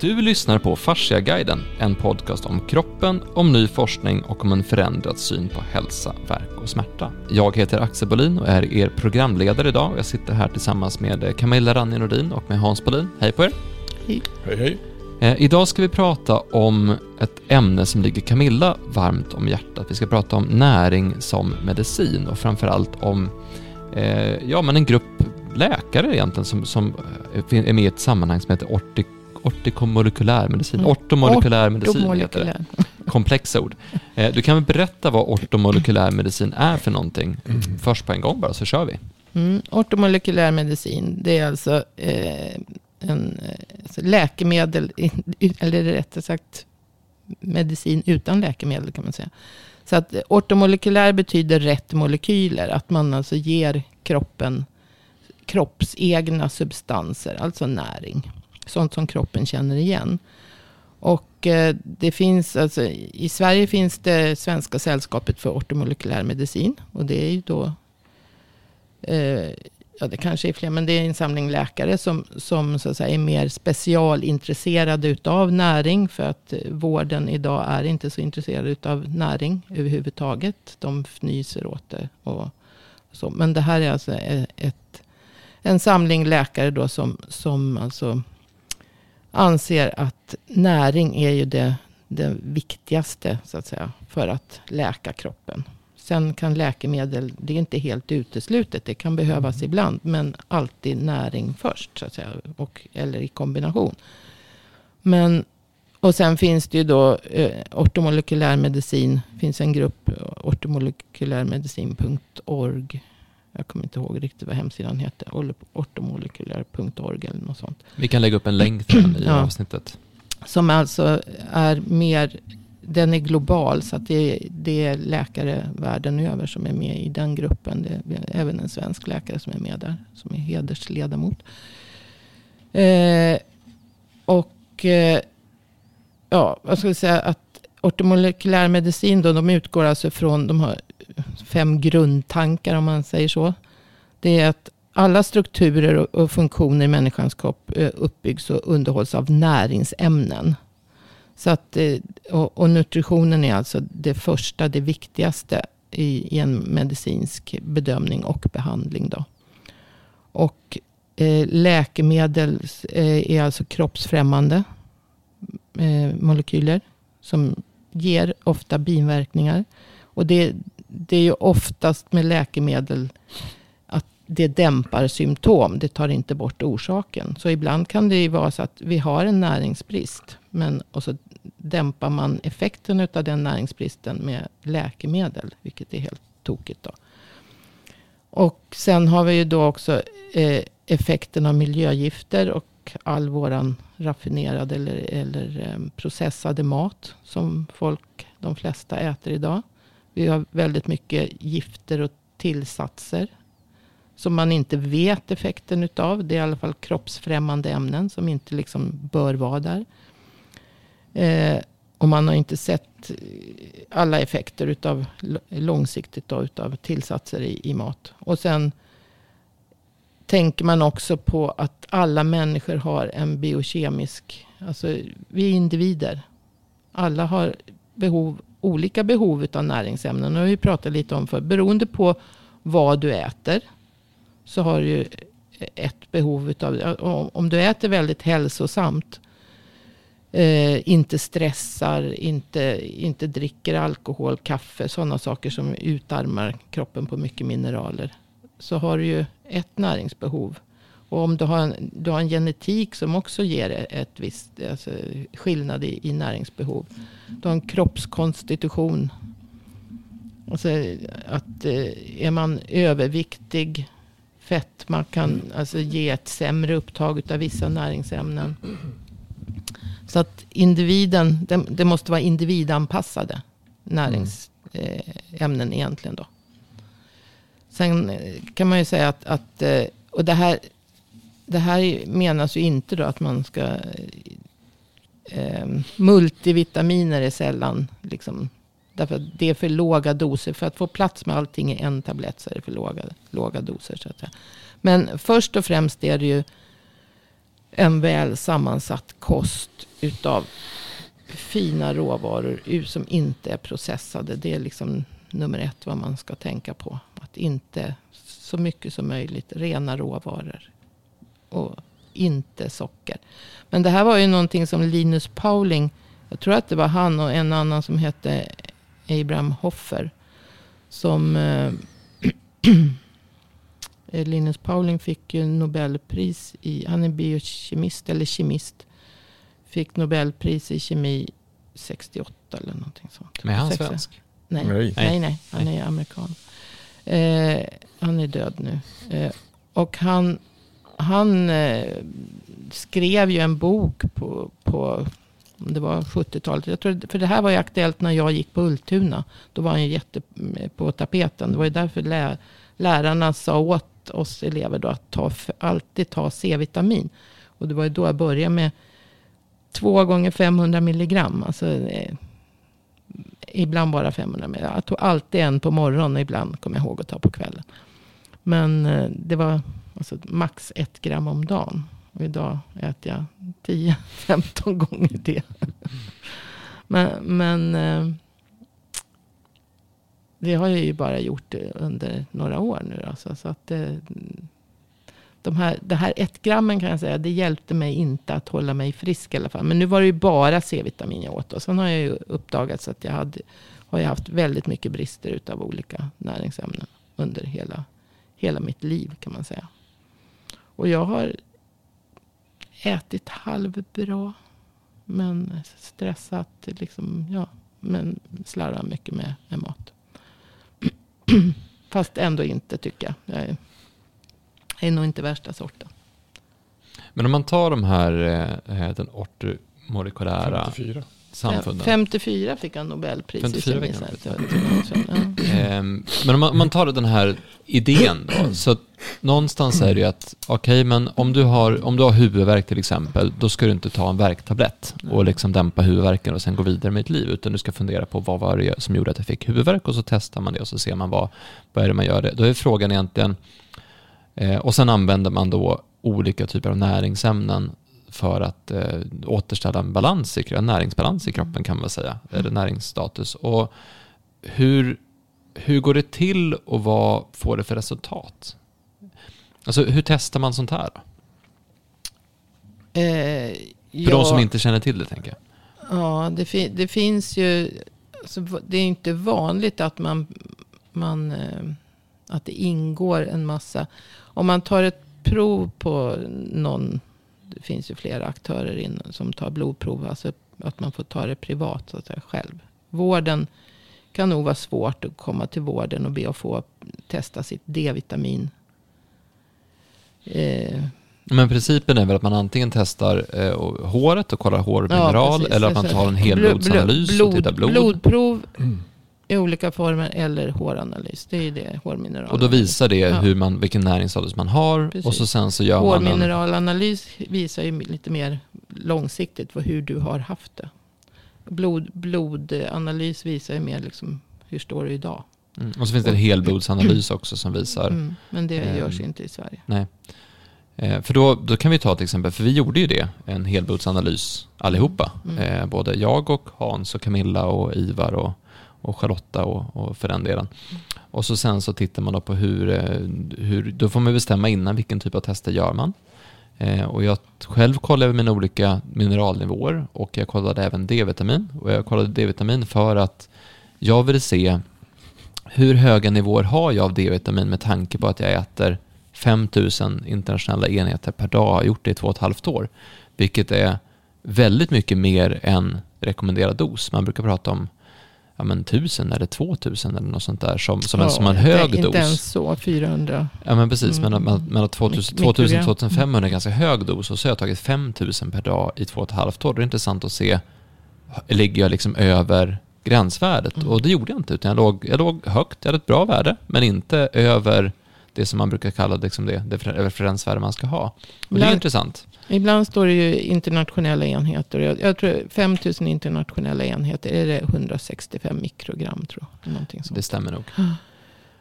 Du lyssnar på Fasciaguiden, en podcast om kroppen, om ny forskning och om en förändrad syn på hälsa, verk och smärta. Jag heter Axel Bolin och är er programledare idag jag sitter här tillsammans med Camilla Ranje Nordin och med Hans Bolin. Hej på er! Hej. Hej hej. Eh, idag ska vi prata om ett ämne som ligger Camilla varmt om hjärtat. Vi ska prata om näring som medicin och framförallt om eh, ja, men en grupp läkare egentligen som, som eh, är med i ett sammanhang som heter ortik ortikomolekylär medicin. Mm. Ortomolekylär medicin heter det. Komplexa ord. Eh, du kan väl berätta vad ortomolekylär medicin är för någonting? Först på en gång bara, så kör vi. Mm. Ortomolekylär medicin, det är alltså eh, en eh, alltså läkemedel, eller rättare sagt medicin utan läkemedel kan man säga. Så att ortomolekylär betyder rätt molekyler, att man alltså ger kroppen kroppsegna substanser, alltså näring. Sånt som kroppen känner igen. Och eh, det finns, alltså, i Sverige finns det Svenska sällskapet för ortomolekylär medicin. Och det är ju då, eh, ja det kanske är fler, men det är en samling läkare som, som så att säga, är mer specialintresserade utav näring. För att eh, vården idag är inte så intresserad utav näring överhuvudtaget. De fnyser åt det och så. Men det här är alltså eh, ett, en samling läkare då som, som alltså anser att näring är ju det, det viktigaste så att säga, för att läka kroppen. Sen kan läkemedel, det är inte helt uteslutet, det kan behövas Mm. ibland, men alltid näring först, så att säga, och, eller i kombination. Men, och sen finns det ju då eh, ortomolekylär medicin, finns en grupp, ortomolekylärmedicin.org. Jag kommer inte ihåg riktigt vad hemsidan heter, ortomolekylär.org eller något sånt. Vi kan lägga upp en länk till den i Ja. avsnittet. Som alltså är mer, den är global. Så att det, det är läkare världen över som är med i den gruppen. Det är även en svensk läkare som är med där. Som är hedersledamot. Eh, och eh, ja, vad ska jag säga att ortomolekylär medicin då, de utgår alltså från, de har fem grundtankar om man säger så. Det är att alla strukturer och, funktioner i människans kropp eh, uppbyggs och underhålls av näringsämnen. Så att, eh, och, nutritionen är alltså det första, det viktigaste i, en medicinsk bedömning och behandling. Då. Och eh, läkemedel är alltså kroppsfrämmande molekyler som ger ofta biverkningar. Och det, det är ju oftast med läkemedel att det dämpar symptom. Det tar inte bort orsaken. Så ibland kan det ju vara så att vi har en näringsbrist. Men, och så dämpar man effekten av den näringsbristen med läkemedel. Vilket är helt tokigt då. Och sen har vi ju då också eh, effekten av miljögifter. Och all våran raffinerade eller, eller eh, processade mat. Som folk, de flesta äter idag. Vi har väldigt mycket gifter och tillsatser. Som man inte vet effekten utav. Det är i alla fall kroppsfrämmande ämnen som inte liksom bör vara där. Eh, och man har inte sett alla effekter utav långsiktigt då, utav tillsatser i, i mat. Och sen tänker man också på att alla människor har en biokemisk, alltså vi är individer. Alla har behov, olika behov av näringsämnen. Och vi pratade lite om för beroende på vad du äter. Så har du ett behov av, om du äter väldigt hälsosamt. Eh, inte stressar, inte, inte dricker alkohol, kaffe, sådana saker som utarmar kroppen på mycket mineraler. Så har du ju ett näringsbehov. Och om du har en, du har en genetik som också ger ett visst alltså, skillnad i, i näringsbehov. Du har en kroppskonstitution. Alltså att eh, är man överviktig, fetma kan alltså ge ett sämre upptag av vissa näringsämnen. Så att individen, det, det måste vara individanpassade näringsämnen eh, egentligen då. Sen eh, kan man ju säga att, att eh, och det här, det här menas ju inte då att man ska eh, multivitaminer är sällan liksom Därför att det är för låga doser. För att få plats med allting i en tablett så är det för låga, låga doser. Så att säga. Men först och främst är det ju en väl sammansatt kost utav fina råvaror som inte är processade. Det är liksom nummer ett vad man ska tänka på. Att inte så mycket som möjligt rena råvaror. Och inte socker. Men det här var ju någonting som Linus Pauling. Jag tror att det var han och en annan som hette Abraham Hoffer. Som eh, Linus Pauling fick ju Nobelpris i, han är biokemist eller kemist. Fick Nobelpris i kemi 68 eller någonting sånt. Men är han svensk? Nej, nej, nej, nej, han är amerikan. Eh, han är död nu. Eh, och han, han eh, skrev ju en bok på, på det var 70-talet. Jag tror, för det här var ju aktuellt när jag gick på Ultuna. Då var han ju jätte eh, på tapeten. Det var ju därför lä, lärarna sa åt oss elever då att ta, alltid ta C-vitamin. Och det var ju då jag började med två gånger 500 milligram. Alltså, eh, ibland bara 500 milligram. Jag tog alltid en på morgonen och ibland kom jag ihåg att ta på kvällen. Men eh, det var alltså, max ett gram om dagen. Och idag äter jag 10-15 gånger det. men men eh, det har jag ju bara gjort under några år nu. Alltså, så att det, de här, det här ett grammen kan jag säga, det hjälpte mig inte att hålla mig frisk i alla fall. Men nu var det ju bara C-vitamin jag åt. Och sen har jag ju uppdagat så att jag hade, har jag haft väldigt mycket brister utav olika näringsämnen under hela, hela mitt liv kan man säga. Och jag har ätit halvbra. Men stressat, liksom, ja. Men slarvar mycket med, med mat. Fast ändå inte tycker jag. Jag är, är nog inte värsta sorten. Men om man tar de här, eh, den ortomolekylära 54 samfunden. 54 fick han Nobelpris 54 i ehm, Men om man, om man, tar den här idén då, så någonstans är det ju att, okej, okay, men om du, har, om du har huvudvärk till exempel, då ska du inte ta en värktablett och liksom dämpa huvudvärken och sen gå vidare med ditt liv, utan du ska fundera på vad var det som gjorde att jag fick huvudvärk och så testar man det och så ser man vad, vad är det man gör det. Då är frågan egentligen, eh, och sen använder man då olika typer av näringsämnen för att eh, återställa en balans i, en näringsbalans i kroppen kan man säga, mm. eller näringsstatus. Och hur, hur går det till och vad får det för resultat? Alltså hur testar man sånt här? Eh, för ja, de som inte känner till det tänker jag. Ja, det, fi det finns ju, alltså, det är inte vanligt att man, man eh, att det ingår en massa, om man tar ett prov på någon det finns ju flera aktörer in, som tar blodprov. Alltså att man får ta det privat så att säga, själv. Vården kan nog vara svårt att komma till vården och be att få testa sitt D-vitamin. Eh. Men principen är väl att man antingen testar eh, håret och kollar hårmineral ja, eller att man tar en helblodsanalys blod, och tittar blod. Blodprov mm i olika former eller håranalys. Det är ju det, hårmineralanalys. Och då visar det ja. hur man, vilken näringsstatus man har Precis. och så sen så gör Hårmineralanalys man en... visar ju lite mer långsiktigt för hur du har haft det. Blod, blodanalys visar ju mer liksom, hur står du idag. Mm. Och så finns det en helblodsanalys också som visar. Mm, men det eh, görs inte i Sverige. Nej. Eh, för då, då kan vi ta till exempel, för vi gjorde ju det, en helblodsanalys allihopa. Mm. Eh, både jag och Hans och Camilla och Ivar och och Charlotta och, och för den delen. Och så sen så tittar man då på hur, eh, hur, då får man bestämma innan vilken typ av tester gör man. Eh, och jag själv kollade mina olika mineralnivåer och jag kollade även D-vitamin. Och jag kollade D-vitamin för att jag ville se hur höga nivåer har jag av D-vitamin med tanke på att jag äter 5000 internationella enheter per dag, har gjort det i två och ett halvt år. Vilket är väldigt mycket mer än rekommenderad dos. Man brukar prata om ja, men, 1000 eller 2000 eller något sånt där som, som, ja, en, som en hög inte, dos. Inte ens så, 400. Ja men precis, mm. men, men 2000, 2500 är ganska hög dos och så har jag tagit 5000 per dag i två och ett halvt år. Det är intressant att se, ligger jag liksom över gränsvärdet? Mm. Och det gjorde jag inte, utan jag låg, jag låg högt, jag hade ett bra värde, men inte över det som man brukar kalla liksom det, det referensvärde man ska ha. Och ibland, det är intressant. Ibland står det ju internationella enheter. Jag, jag tror 5000 internationella enheter, är det 165 mikrogram tror jag. Någonting sånt. Det stämmer nog.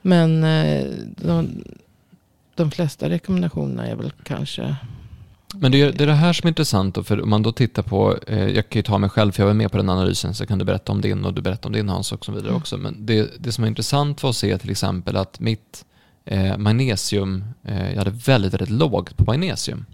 Men eh, de, de flesta rekommendationerna är väl kanske Men det är, det är det här som är intressant, då, för om man då tittar på, eh, jag kan ju ta mig själv, för jag var med på den analysen, så kan du berätta om din och du berättar om din Hans och så vidare Mm. också. Men det, det som är intressant var att se till exempel att mitt eh, magnesium, eh, jag hade väldigt, väldigt lågt på magnesium.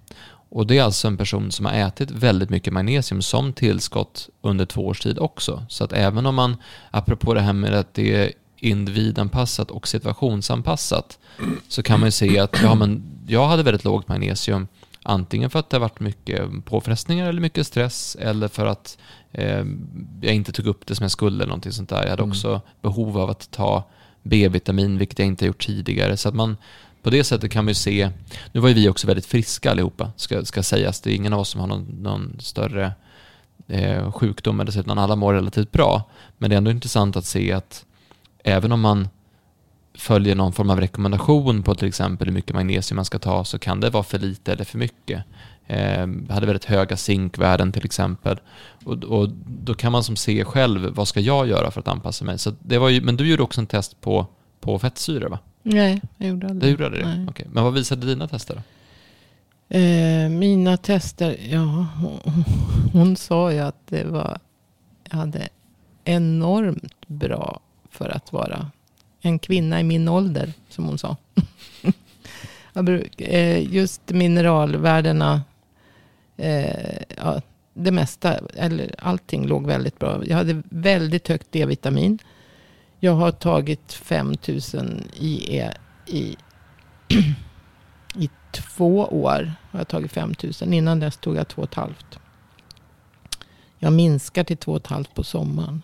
Och det är alltså en person som har ätit väldigt mycket magnesium som tillskott under två års tid också. Så att även om man, apropå det här med att det är individanpassat och situationsanpassat, så kan man ju se att ja, men jag hade väldigt lågt magnesium, antingen för att det har varit mycket påfrestningar eller mycket stress, eller för att eh, jag inte tog upp det som jag skulle eller någonting sånt där. Jag hade Mm. också behov av att ta B-vitamin, vilket jag inte har gjort tidigare. Så att man, på det sättet kan man ju se, nu var ju vi också väldigt friska allihopa, ska, ska sägas. Det är ingen av oss som har någon, någon större eh, sjukdom, eller så, utan alla mår relativt bra. Men det är ändå intressant att se att även om man följer någon form av rekommendation på till exempel hur mycket magnesium man ska ta så kan det vara för lite eller för mycket. Eh, hade väldigt höga zinkvärden till exempel. Och, och då kan man som se själv, vad ska jag göra för att anpassa mig? Så det var ju, men du gjorde också en test på, på fettsyra va? Nej, jag gjorde aldrig gjorde det? Okej. Men vad visade dina tester? Eh, mina tester, ja, hon, hon sa ju att det var, jag hade enormt bra för att vara en kvinna i min ålder, som hon sa. Eh, Just mineralvärdena, eh, ja, det mesta, eller allting låg väldigt bra. Jag hade väldigt högt D-vitamin. Jag har tagit 5000 IE i, i två år. Har tagit 5000. Innan dess tog jag två och ett halvt. Jag minskar till två och ett halvt på sommaren.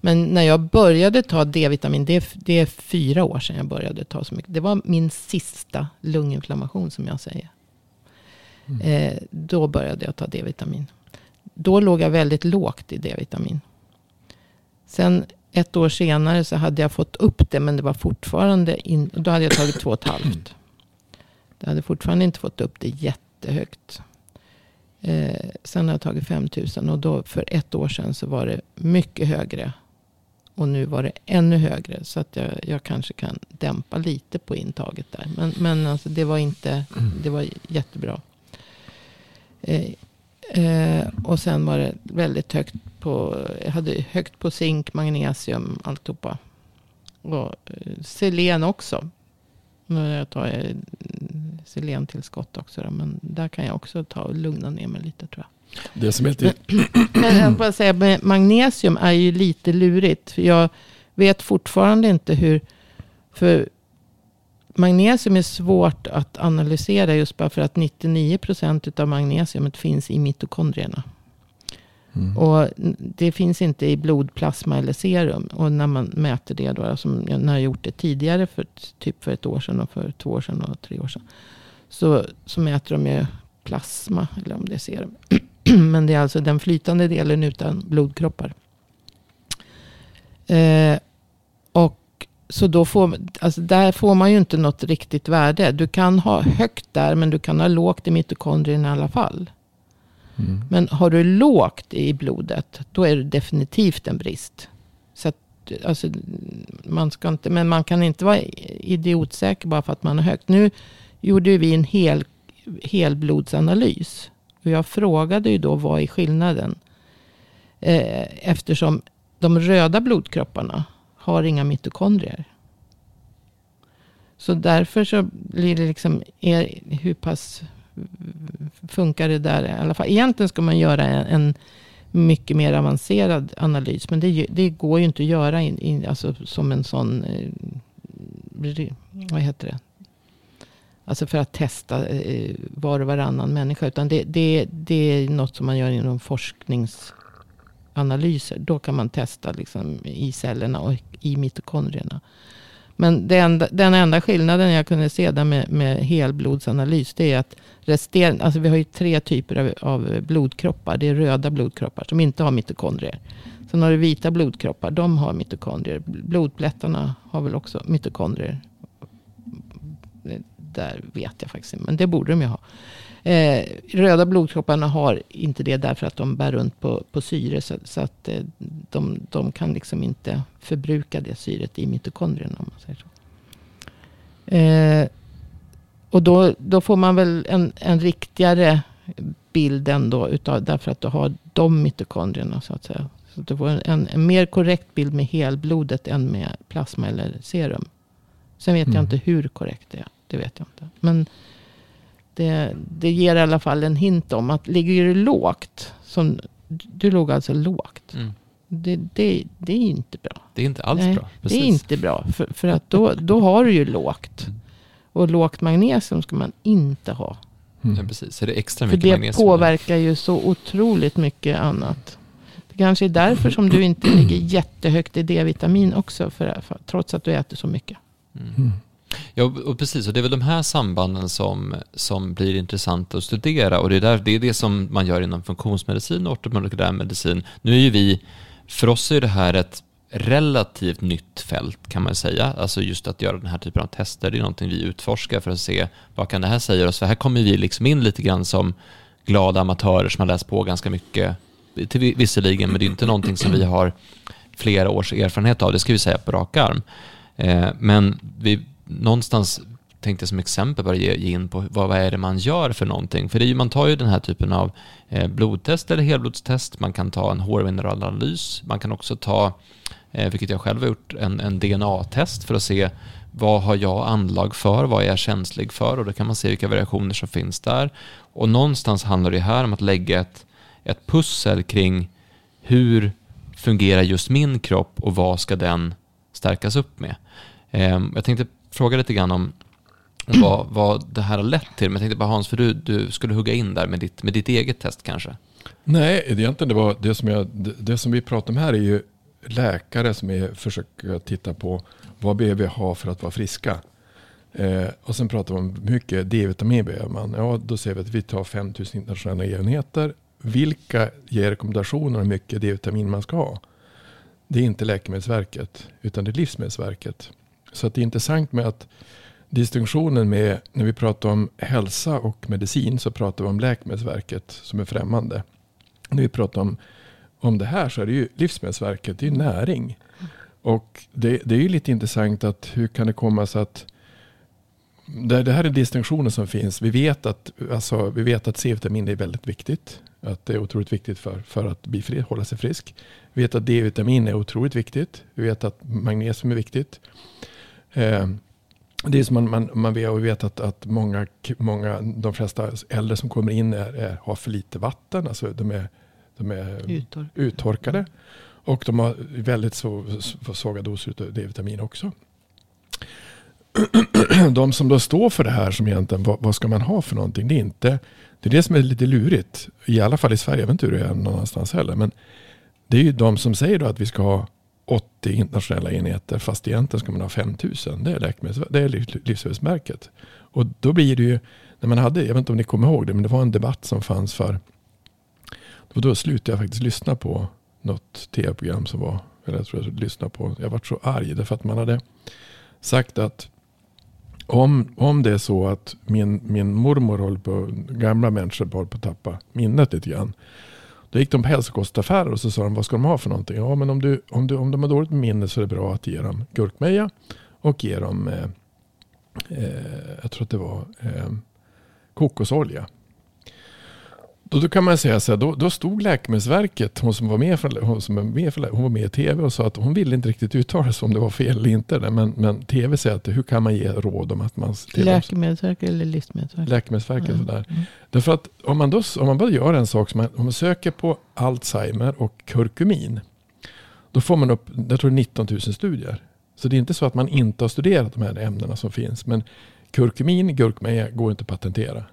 Men när jag började ta D-vitamin, det det är fyra år sedan jag började ta så mycket. Det var min sista lunginflammation som jag säger. Eh, då började jag ta D-vitamin. Då låg jag väldigt lågt i D-vitamin. Sen ett år senare så hade jag fått upp det, men det var fortfarande in, då hade jag tagit två och ett halvt. Jag hade fortfarande inte fått upp det jättehögt. Eh, sen har jag tagit 5000 och då för ett år sedan så var det mycket högre. Och nu var det ännu högre. Så att jag, jag kanske kan dämpa lite på intaget där. Men, men alltså det var inte, det var jättebra. Eh, eh, och sen var det väldigt högt på, jag hade högt på zink, magnesium, alltihopa. Och eh, selen också. Nu jag tar jag eh, selentillskott också. Då, men där kan jag också ta och lugna ner mig lite tror jag. Det som heter... Men jag bara säga, magnesium är ju lite lurigt. För jag vet fortfarande inte hur... För magnesium är svårt att analysera just bara för att 99% av magnesiumet finns i mitokondrierna. Mm. Och det finns inte i blodplasma eller serum. Och när man mäter det då, som jag, när jag gjort det tidigare, för typ för ett år sedan och för två år sedan och tre år sedan. Så, så mäter de ju plasma, eller om det är serum. Men det är alltså den flytande delen utan blodkroppar. Eh, och så då får, alltså där får man ju inte något riktigt värde. Du kan ha högt där, men du kan ha lågt i mitokondrierna i alla fall. Mm. Men har du lågt i blodet, då är det definitivt en brist. Så att, alltså, man ska inte, men man kan inte vara idiotsäker bara för att man har högt. Nu gjorde vi en hel, helblodsanalys. Och jag frågade ju då vad är skillnaden? Eh, eftersom de röda blodkropparna har inga mitokondrier. Så därför så blir det liksom, er, hur pass funkar det där i alla fall. Egentligen ska man göra en, en mycket mer avancerad analys. Men det, det går ju inte att göra in, in, alltså som en sån, eh, vad heter det? Alltså för att testa eh, var och varannan människa. Utan det, det, det är något som man gör inom analyser. Då kan man testa liksom i cellerna och i mitokondrierna. Men den, enda, den enda skillnaden jag kunde se där med, med helblodsanalys. Det är att resterande, alltså vi har ju tre typer av, av blodkroppar. Det är röda blodkroppar som inte har mitokondrier. Sen har du vita blodkroppar, de har mitokondrier. Blodplättarna har väl också mitokondrier. Där vet jag faktiskt inte, men det borde de ju ha. Eh, röda blodkropparna har inte det därför att de bär runt på, på syre. Så, så att eh, de, de kan liksom inte förbruka det syret i mitokondrierna. Om man säger så. Eh, och då, då får man väl en, en riktigare bild ändå. Utav, därför att du har de mitokondrierna så att säga. Så du får en, en mer korrekt bild med helblodet än med plasma eller serum. Sen vet Mm. jag inte hur korrekt det är. Det vet jag inte. Men det, det ger i alla fall en hint om att ligger du lågt. Som, du låg alltså lågt. Mm. Det, det, det är inte bra. Det är inte alls Nej, bra. Det är inte bra. För, för att då, då har du ju lågt. Mm. Och lågt magnesium ska man inte ha. Ja, Mm. precis. Så det är extra För mycket det magnesium. påverkar ju så otroligt mycket annat. Det kanske är därför som du inte ligger jättehögt i D-vitamin också. För, för, trots att du äter så mycket. Mm. Ja, och precis. Och det är väl de här sambanden som, som blir intressanta att studera. Och det är, där, det är det som man gör inom funktionsmedicin och ortopedikär medicin. Nu är ju vi, för oss är det här ett relativt nytt fält kan man säga. Alltså just att göra den här typen av tester, det är någonting vi utforskar för att se vad kan det här säga oss. För här kommer vi liksom in lite grann som glada amatörer som har läst på ganska mycket, till visserligen, men det är inte någonting som vi har flera års erfarenhet av, det ska vi säga på rak arm. Eh, men vi någonstans tänkte jag som exempel bara ge, ge in på vad, vad är det man gör för någonting. För det är ju, man tar ju den här typen av eh, blodtest eller helblodstest, man kan ta en hårmineralanalys, man kan också ta, eh, vilket jag själv har gjort, en, en DNA-test för att se vad har jag anlag för, vad är jag känslig för och då kan man se vilka variationer som finns där. Och någonstans handlar det här om att lägga ett, ett pussel kring hur fungerar just min kropp och vad ska den stärkas upp med. Eh, jag tänkte fråga lite grann om, vad, vad det här har lett till, men jag tänkte bara Hans, för du, du skulle hugga in där med ditt, med ditt eget test kanske. Nej, egentligen det var det som, jag, det, det som vi pratar om här är ju läkare som är, försöker titta på vad behöver vi ha för att vara friska. Eh, och sen pratar vi om hur mycket D-vitamin behöver man. Ja, då säger vi att vi tar 5000 internationella enheter. Vilka ger rekommendationer om hur mycket D-vitamin man ska ha? Det är inte Läkemedelsverket, utan det är Livsmedelsverket. Så att det är intressant med att distinktionen med, när vi pratar om hälsa och medicin så pratar vi om Läkemedelsverket som är främmande. När vi pratar om, om det här så är det ju Livsmedelsverket, det är ju näring. Och det, det är ju lite intressant att hur kan det komma sig att det, det här är distinktionen som finns. Vi vet att, alltså, vi vet att C-vitamin är väldigt viktigt. Att det är otroligt viktigt för, för att bli fri, hålla sig frisk. Vi vet att D-vitamin är otroligt viktigt. Vi vet att magnesium är viktigt. Eh, det är som man, man, man vet, och vet att, att många, många, de flesta äldre som kommer in är, är, har för lite vatten. Alltså de är, de är Uttor. uttorkade. Och de har väldigt så, så svaga doser av D-vitamin också. De som då står för det här som egentligen, vad, vad ska man ha för någonting? Det är inte, det är det som är lite lurigt. I alla fall i Sverige, jag vet inte hur det är någon annanstans heller. Men det är ju de som säger då att vi ska ha 80 internationella enheter fast egentligen ska man ha 5000. Det är, läkemedels- det är Livsmedelsverket. Och då blir det ju, när man hade, jag vet inte om ni kommer ihåg det, men det var en debatt som fanns för, och då slutade jag faktiskt lyssna på något tv-program som var, eller jag tror jag lyssnade på, jag var så arg därför att man hade sagt att om, om det är så att min, min mormor håller på, gamla människor håller på att tappa minnet lite grann. Då gick de på hälsokostaffärer och så sa de, vad ska de ha för någonting? Ja, men om, du, om, du, om de har dåligt med minne så är det bra att ge dem gurkmeja och ge dem, eh, eh, jag tror att det var eh, kokosolja. Då, då kan man säga så här, då, då stod Läkemedelsverket, hon som var med, för, hon som var med, för, hon var med i tv och sa att hon ville inte riktigt uttala sig om det var fel eller inte. Men, men tv säger att hur kan man ge råd om att man... Läkemedelsverket eller Livsmedelsverket? Läkemedelsverket Mm. sådär. Mm. Därför att om man, då, om man bara gör en sak som man, om man söker på Alzheimer och kurkumin. Då får man upp, jag tror det är 19 000 studier. Så det är inte så att man inte har studerat de här ämnena som finns. Men kurkumin, gurkmeja går inte att patentera.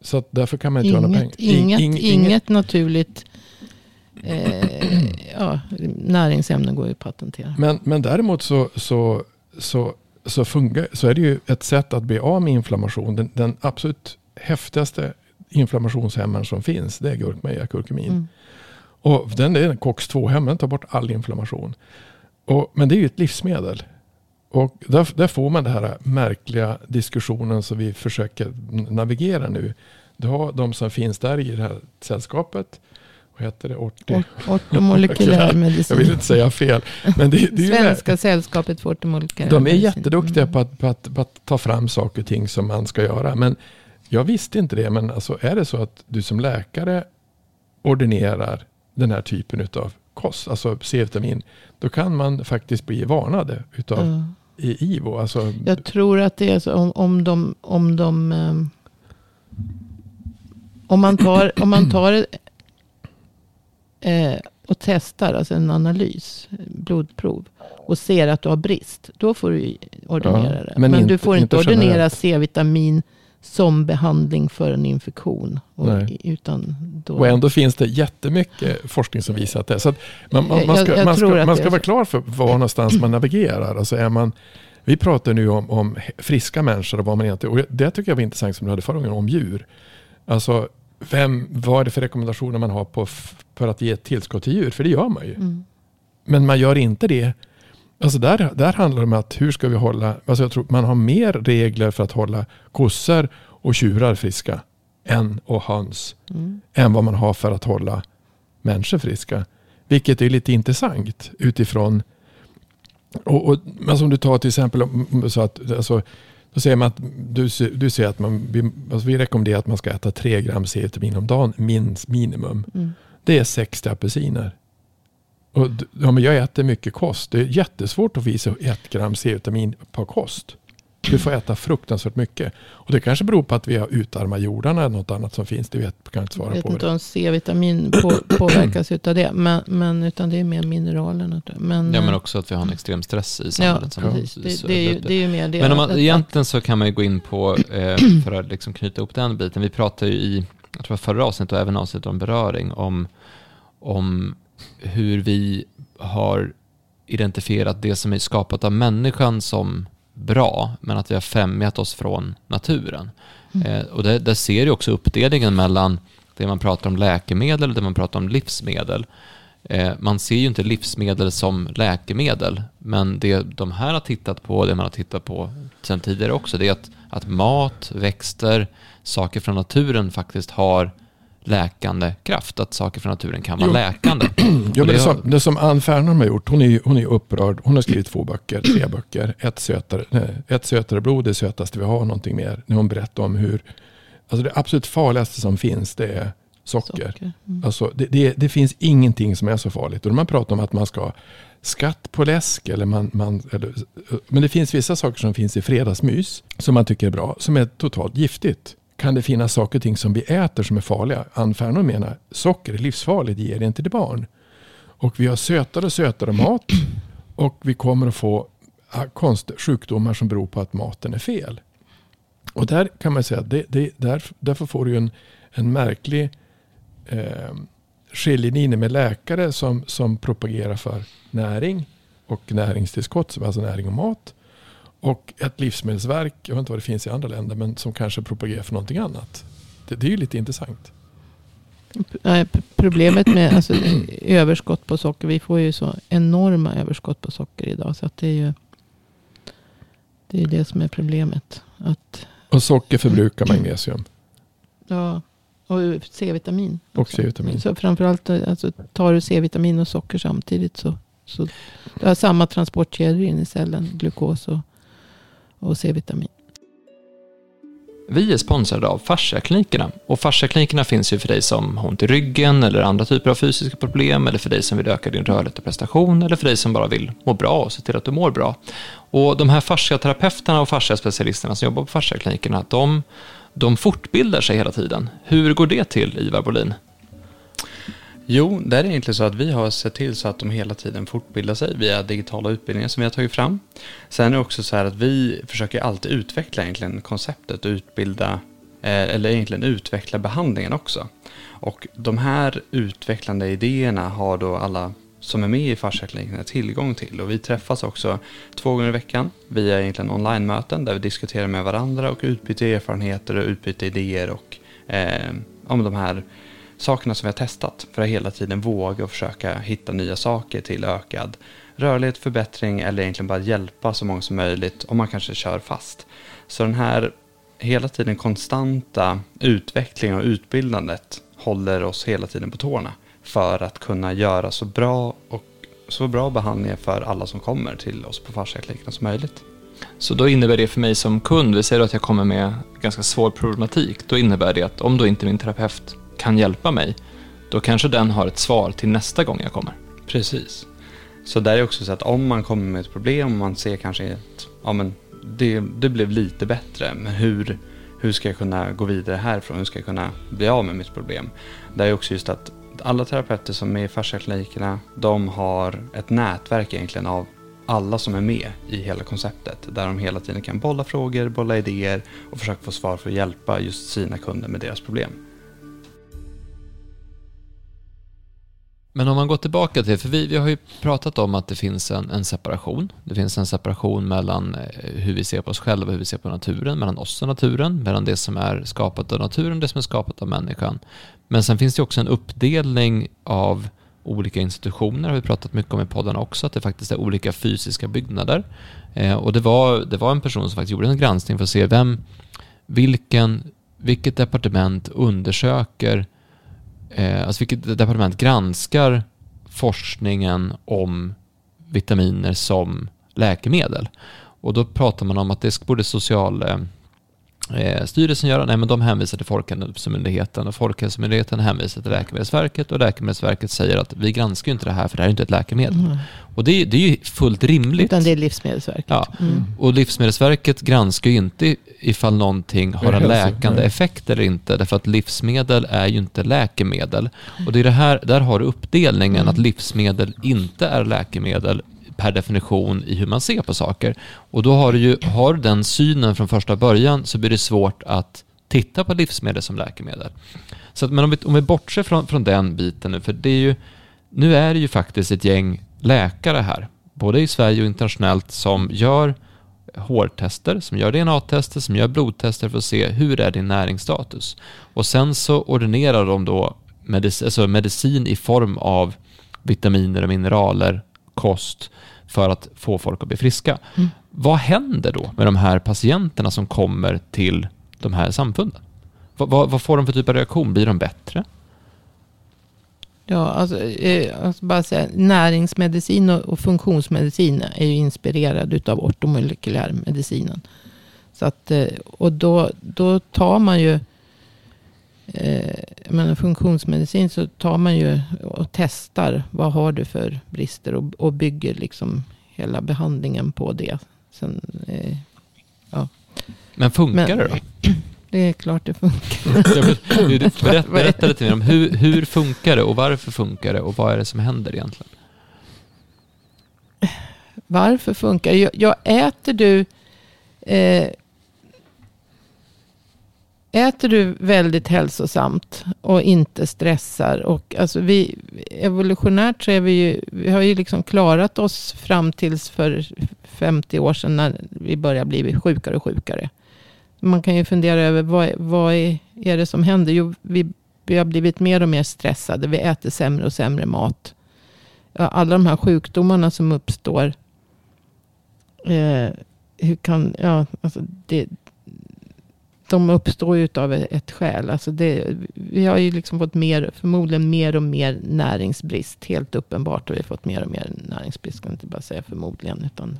Så därför kan man inte göra några pengar. Inget, In- inget, in- inget naturligt eh, ja, näringsämne går ju att patentera. Men, men däremot så, så, så, så, fungar, så är det ju ett sätt att bli av med inflammation. Den, den absolut häftigaste inflammationshämmaren som finns det är gurkmeja, kurkumin. Mm. Och den är en COX-2-hämmare, den tar bort all inflammation. Och, men det är ju ett livsmedel. Och där, där får man den här märkliga diskussionen som vi försöker navigera nu. Du har de som finns där i det här sällskapet. Vad heter det? Orti. Ort- Ortomolekylär Jag vill medicin. inte säga fel. Men det, det är ju Svenska sällskapet för ortomolekylär de är medicin. jätteduktiga Mm. på att, på, att, på att ta fram saker och ting som man ska göra. Men Jag visste inte det, men alltså är det så att du som läkare ordinerar den här typen av kost, alltså C-vitamin, då kan man faktiskt bli varnade utav Ja. I IVO. Alltså, Jag tror att det är så om, om de... Om, de ehm, om man tar, om man tar eh, och testar, alltså en analys, blodprov, och ser att du har brist, då får du ordinera Ja, det. men Men, du inte- får inte, inte ordinera. C-vitamin som behandling för en infektion. Och, Nej. utan då, Och ändå finns det jättemycket forskning som visar att det är. Så att man, man, Jag- man ska, jag man tror ska, man ska vara klar för var någonstans man navigerar. Alltså är man, vi pratar nu om, om friska människor och vad man egentligen... Och det tycker jag var intressant som du hade förra gången om djur. Alltså, vem, vad är det för rekommendationer man har på för att ge ett tillskott till djur? För det gör man ju. Mm. Men man gör inte det. Alltså där, där handlar det om att hur ska vi hålla, alltså jag tror man har mer regler för att hålla kossor och tjurar friska än och höns Mm. än vad man har för att hålla människor friska. Vilket är lite intressant utifrån, och, och, men som du tar till exempel, så att, alltså, då säger man att du, du säger att man, vi, alltså vi rekommenderar att man ska äta 3 gram C-vitamin om dagen, minst minimum. Mm. Det är 60 apelsiner. Och, ja, men jag äter mycket kost. Det är jättesvårt att visa ett gram C-vitamin på kost. Du får äta fruktansvärt mycket. Och det kanske beror på att vi har utarmat jordarna eller något annat som finns. Det vet, kan jag inte svara Jag vet på. inte om C-vitamin på, påverkas utav det. Men, men utan det är mer mineralerna. Men, Ja, men eh, också att vi har en extrem stress i Ja, samhället. som- precis. Det, det, är ju, det är ju mer det. Men om man, egentligen så kan man ju gå in på, eh, för att liksom knyta ihop den biten, vi pratade ju i, jag tror förra avsnittet och även avsnittet om beröring, om, om hur vi har identifierat det som är skapat av människan som bra, men att vi har främjat oss från naturen. Mm. Eh, och det, där ser ju också uppdelningen mellan det man pratar om läkemedel och det man pratar om livsmedel. Eh, man ser ju inte livsmedel som läkemedel, men det de här har tittat på, det man har tittat på sedan tidigare också, det är att, att mat, växter, saker från naturen faktiskt har läkande kraft, att saker från naturen kan vara Jo. läkande. Ja, men det det, har- som, det som Ann Fernholm har gjort, hon är, hon är upprörd. Hon har skrivit två böcker, tre böcker. Ett sötare, nej, ett sötare blod, det sötaste vi har, någonting mer. När hon berättar om hur, alltså det absolut farligaste som finns, det är socker. socker. Mm. Alltså det, det, det finns ingenting som är så farligt. Och man pratar om att man ska ha skatt på läsk, eller man, man, eller, men det finns vissa saker som finns i fredagsmys, som man tycker är bra, som är totalt giftigt. Kan det finnas saker och ting som vi äter som är farliga? Ann Fernholm menar, socker är livsfarligt, ge det inte till barn. Och vi har sötare och sötare mat och vi kommer att få ah, konst, sjukdomar som beror på att maten är fel. Och där kan man säga att det, det, där, därför får du en, en märklig eh, skiljelinje med läkare som, som propagerar för näring och näringstillskott, alltså näring och mat. Och ett livsmedelsverk, jag vet inte vad det finns i andra länder, men som kanske propagerar för någonting annat. Det, det är ju lite intressant. Problemet med alltså, överskott på socker. Vi får ju så enorma överskott på socker idag. Så att det är ju det, är det som är problemet. Att, Och socker förbrukar magnesium. ja, och C-vitamin. Och. C-vitamin. Så framförallt alltså, tar du C-vitamin och socker samtidigt så, så du har samma transportkedjor in i cellen. Glukos och, och C-vitamin. Vi är sponsrade av Fasciaklinikerna och Fasciaklinikerna finns ju för dig som har ont i ryggen eller andra typer av fysiska problem eller för dig som vill öka din rörlighet och prestation eller för dig som bara vill må bra och se till att du mår bra. Och de här fasciaterapeuterna och fasciaspecialisterna som jobbar på Fasciaklinikerna, de, de fortbildar sig hela tiden. Hur går det till, Ivar Bolin? Jo, det är egentligen så att vi har sett till så att de hela tiden fortbildar sig via digitala utbildningar som vi har tagit fram. Sen är det också så här att vi försöker alltid utveckla egentligen konceptet och utbilda, eh, eller egentligen utveckla behandlingen också. Och de här utvecklande idéerna har då alla som är med i fasciaklinikerna tillgång till. Och vi träffas också två gånger i veckan via egentligen online-möten där vi diskuterar med varandra och utbyter erfarenheter och utbyter idéer och eh, om de här sakerna som vi har testat för att hela tiden våga och försöka hitta nya saker till ökad rörlighet, förbättring eller egentligen bara hjälpa så många som möjligt om man kanske kör fast. Så den här hela tiden konstanta utvecklingen och utbildandet håller oss hela tiden på tårna för att kunna göra så bra och så bra behandlingar för alla som kommer till oss på fasciaklinikerna som möjligt. Så då innebär det för mig som kund, vi säger att jag kommer med ganska svår problematik, då innebär det att om då inte min terapeut kan hjälpa mig, då kanske den har ett svar till nästa gång jag kommer. Precis. Så där är också så att om man kommer med ett problem och man ser kanske att ja, men det, det blev lite bättre, men hur, hur ska jag kunna gå vidare härifrån? Hur ska jag kunna bli av med mitt problem? Det är också just att alla terapeuter som är i fasciaklinikerna, de har ett nätverk egentligen av alla som är med i hela konceptet. Där de hela tiden kan bolla frågor, bolla idéer och försöka få svar för att hjälpa just sina kunder med deras problem. Men om man går tillbaka till, för vi, vi har ju pratat om att det finns en, en separation. Det finns en separation mellan eh, hur vi ser på oss själva och hur vi ser på naturen, mellan oss och naturen, mellan det som är skapat av naturen och det som är skapat av människan. Men sen finns det också en uppdelning av olika institutioner, har vi pratat mycket om i podden också, att det faktiskt är olika fysiska byggnader. Eh, och det var, det var en person som faktiskt gjorde en granskning för att se vem, vilken, vilket departement undersöker eh, alltså vilket departement granskar forskningen om vitaminer som läkemedel. Och då pratar man om att det borde social, eh, eh, styrelsen göra? Nej, men de hänvisar till Folkhälsomyndigheten och Folkhälsomyndigheten hänvisar till Läkemedelsverket och Läkemedelsverket säger att vi granskar inte det här för det här är inte ett läkemedel. Mm. Och det, det, är ju fullt rimligt. Utan det är Livsmedelsverket. Ja. Mm. Och Livsmedelsverket granskar ju inte ifall någonting har en läkande effekt eller inte, därför att livsmedel är ju inte läkemedel. Och det är det här, där har du uppdelningen mm. att livsmedel inte är läkemedel per definition i hur man ser på saker. Och då har du ju, har du den synen från första början så blir det svårt att titta på livsmedel som läkemedel. Så att, men om vi, om vi bortser från, från den biten nu, för det är ju, nu är det ju faktiskt ett gäng läkare här, både i Sverige och internationellt, som gör hårtester, som gör DNA-tester, som gör blodtester för att se hur är din näringsstatus. Och sen så ordinerar de då medicin, alltså medicin i form av vitaminer och mineraler, kost, för att få folk att bli friska. Mm. Vad händer då med de här patienterna som kommer till de här samfunden? Vad, vad, vad får de för typ av reaktion? Blir de bättre? Ja, alltså, eh, alltså bara säga, näringsmedicin och, och funktionsmedicin är ju inspirerad av ortomolekylärmedicinen. Så att, eh, och då, då tar man ju, eh, menar, funktionsmedicin så tar man ju och testar vad har du för brister och, och bygger liksom hela behandlingen på det. Sen, eh, ja. Men funkar Men, det då? Det är klart det funkar. berätta, berätta lite mer om hur, hur funkar det och varför funkar det och vad är det som händer egentligen? Varför funkar det? Jag, jag äter du eh, Äter du väldigt hälsosamt och inte stressar. Och alltså vi, evolutionärt så är vi ju, vi har ju liksom klarat oss fram tills för 50 år sedan när vi började bli sjukare och sjukare man kan ju fundera över vad, vad är, är det som händer? Jo, vi, vi har blivit mer och mer stressade. Vi äter sämre och sämre mat. Alla de här sjukdomarna som uppstår. Eh, hur kan, ja, alltså det, de uppstår ju av ett skäl. Alltså det, vi har ju liksom fått mer, förmodligen mer och mer näringsbrist. Helt uppenbart har vi fått mer och mer näringsbrist. Kan inte bara säga förmodligen, utan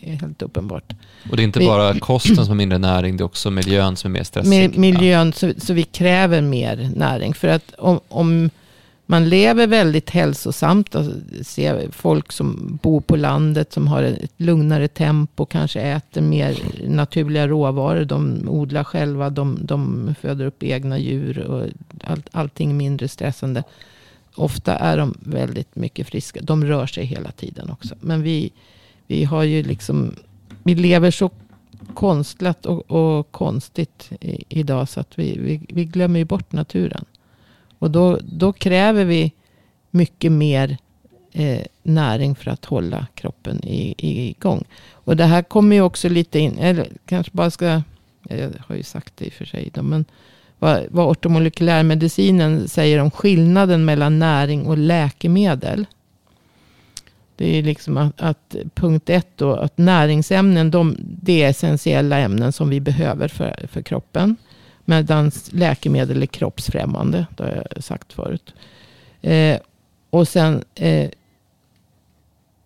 helt uppenbart. Och det är inte vi, bara kosten som har mindre näring, det är också miljön som är mer stressig. Miljön, så, så vi kräver mer näring. För att om, om man lever väldigt hälsosamt. Och ser folk som bor på landet som har ett lugnare tempo. Kanske äter mer naturliga råvaror. De odlar själva. De, de föder upp egna djur. Och all, allting mindre stressande. Ofta är de väldigt mycket friska. De rör sig hela tiden också. Men vi, vi har ju liksom. Vi lever så konstlat och, och konstigt i, idag. Så att vi, vi, vi glömmer ju bort naturen. Och då, då kräver vi mycket mer eh, näring för att hålla kroppen i, i, igång. Och det här kommer ju också lite in, eller kanske bara ska, eh, jag har ju sagt det i och för sig, då, men vad, vad ortomolekylärmedicinen säger om skillnaden mellan näring och läkemedel. Det är liksom att, att, punkt ett då, att näringsämnen, de, det är essentiella ämnen som vi behöver för, för kroppen. Medan läkemedel är kroppsfrämmande. Det har jag sagt förut. Eh, och sen eh,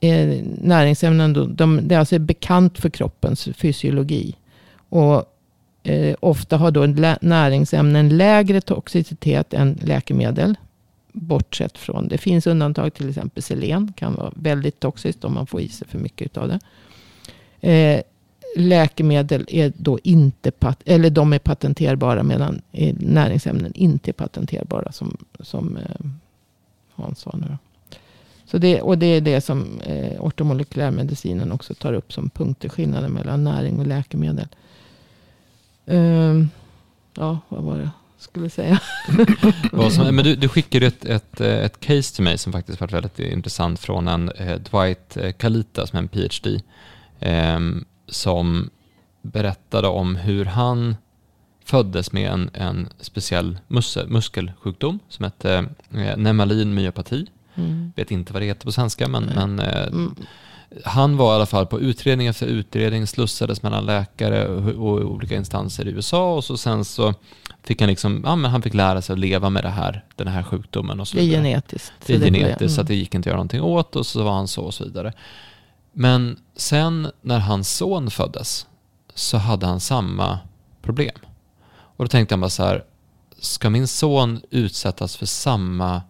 eh näringsämnen, de, de, det är alltså bekant för kroppens fysiologi. Och eh, ofta har då näringsämnen lägre toxicitet än läkemedel. Bortsett från, det finns undantag, till exempel selen kan vara väldigt toxiskt om man får i sig för mycket av det. Eh, läkemedel är då inte, pat- eller de är patenterbara medan näringsämnen inte är patenterbara som, som eh, Hans sa nu. Så det, och det är det som eh, ortomolekylärmedicinen också tar upp som punkterskillnaden mellan näring och läkemedel. Um, ja, vad var det jag skulle säga? Vad som, men du, du skickade ett, ett, eh, ett case till mig som faktiskt varit väldigt intressant från en eh, Dwight eh, Kalita som är en PhD. Eh, som berättade om hur han föddes med en, en speciell mus- muskelsjukdom som hette eh, Nemalin myopati. Mm. Vet inte vad det heter på svenska, men, Nej. men eh, Mm. han var i alla fall på utredning efter utredning, slussades mellan läkare och, och olika instanser i USA och så sen så fick han liksom, ja men han fick lära sig att leva med det här, den här sjukdomen och så Det är genetiskt. Det är så genetiskt så mm. att det gick inte att göra någonting åt och så var han så och så vidare. Men sen när hans son föddes så hade han samma problem. Och då tänkte han bara så här, ska min son utsättas för samma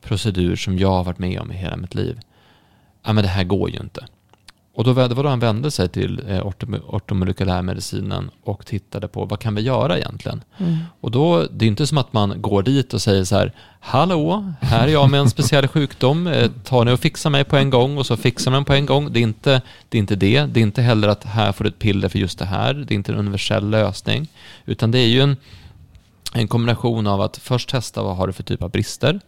procedur som jag har varit med om i hela mitt liv? Ja men det här går ju inte. Och då, det var då han vände sig till eh, ortom- ortomolekylärmedicinen och tittade på vad kan vi göra egentligen? Mm. Och då, det är inte som att man går dit och säger så här, hallå, här är jag med en speciell sjukdom, eh, tar ni och fixar mig på en gång och så fixar man på en gång. Det är, inte, det är inte det, det är inte heller att här får du ett piller för just det här, det är inte en universell lösning, utan det är ju en, en kombination av att först testa vad har du för typ av brister,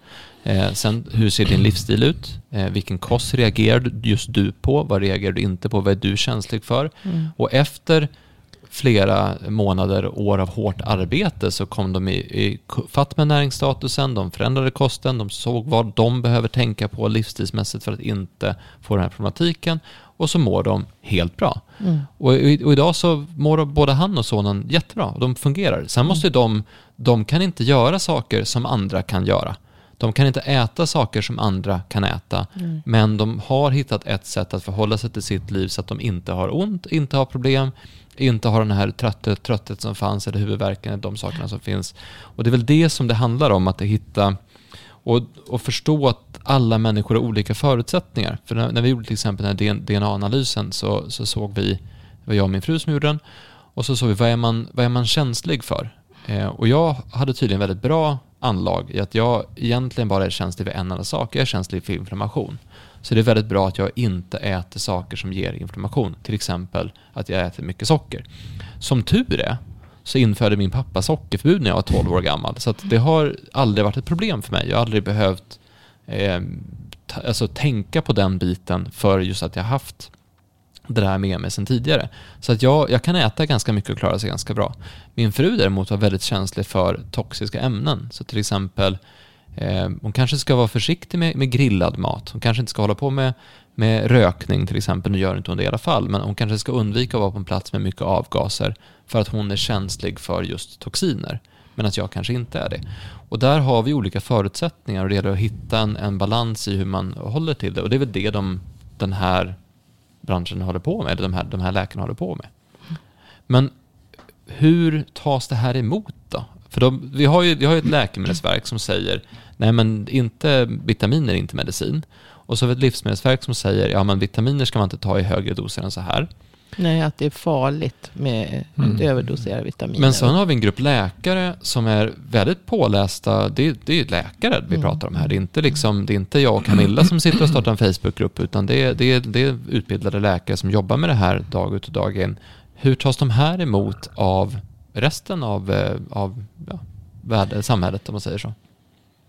eh, sen hur ser din livsstil ut, eh, vilken kost reagerar just du på, vad reagerar du inte på, vad är du känslig för? Mm. Och efter flera månader, år av hårt arbete så kom de i, i fatt med näringsstatusen, de förändrade kosten, de såg vad de behöver tänka på livsstilsmässigt för att inte få den här problematiken och så mår de helt bra. Mm. Och, och idag så mår både han och sonen jättebra, de fungerar. Sen måste ju de, de kan inte göra saker som andra kan göra. De kan inte äta saker som andra kan äta, Mm. men de har hittat ett sätt att förhålla sig till sitt liv så att de inte har ont, inte har problem, inte har den här trötthet, trötthet som fanns eller huvudvärken, de sakerna som finns. Och det är väl det som det handlar om, att hitta och, och förstå att alla människor har olika förutsättningar. För när, när vi gjorde till exempel den här DNA-analysen så, så såg vi, det var jag och min fru som gjorde den, och så såg vi vad är man, vad är man känslig för? Eh, och jag hade tydligen väldigt bra anlag i att jag egentligen bara är känslig för en enda sak. Jag är känslig för inflammation. Så det är väldigt bra att jag inte äter saker som ger inflammation. Till exempel att jag äter mycket socker. Som tur är så införde min pappa sockerförbud när jag var 12 år gammal. Så att det har aldrig varit ett problem för mig. Jag har aldrig behövt eh, alltså, tänka på den biten för just att jag haft det där med mig sedan tidigare. Så att jag, jag kan äta ganska mycket och klara sig ganska bra. Min fru däremot var väldigt känslig för toxiska ämnen. Så till exempel, eh, hon kanske ska vara försiktig med, med grillad mat. Hon kanske inte ska hålla på med, med rökning till exempel. Nu gör inte hon det i alla fall. Men hon kanske ska undvika att vara på en plats med mycket avgaser. För att hon är känslig för just toxiner. Men att jag kanske inte är det. Och där har vi olika förutsättningar och det gäller att hitta en, en balans i hur man håller till det. Och det är väl det de, den här branschen håller på med, eller de här, de här läkarna håller på med. Men hur tas det här emot då? För de, vi, har ju, vi har ju ett läkemedelsverk som säger nej men inte, vitaminer är inte medicin. Och så har vi ett livsmedelsverk som säger ja men vitaminer ska man inte ta i högre doser än så här. Nej, att det är farligt med Mm. att överdosera vitaminer. Men sen har vi en grupp läkare som är väldigt pålästa. Det, det är läkare vi Mm. pratar om här. Det är, inte liksom, det är inte jag och Camilla som sitter och startar en Facebookgrupp, utan det är, det, är, det är utbildade läkare som jobbar med det här dag ut och dag in. Hur tas de här emot av resten av, eh, av ja, samhället, om man säger så?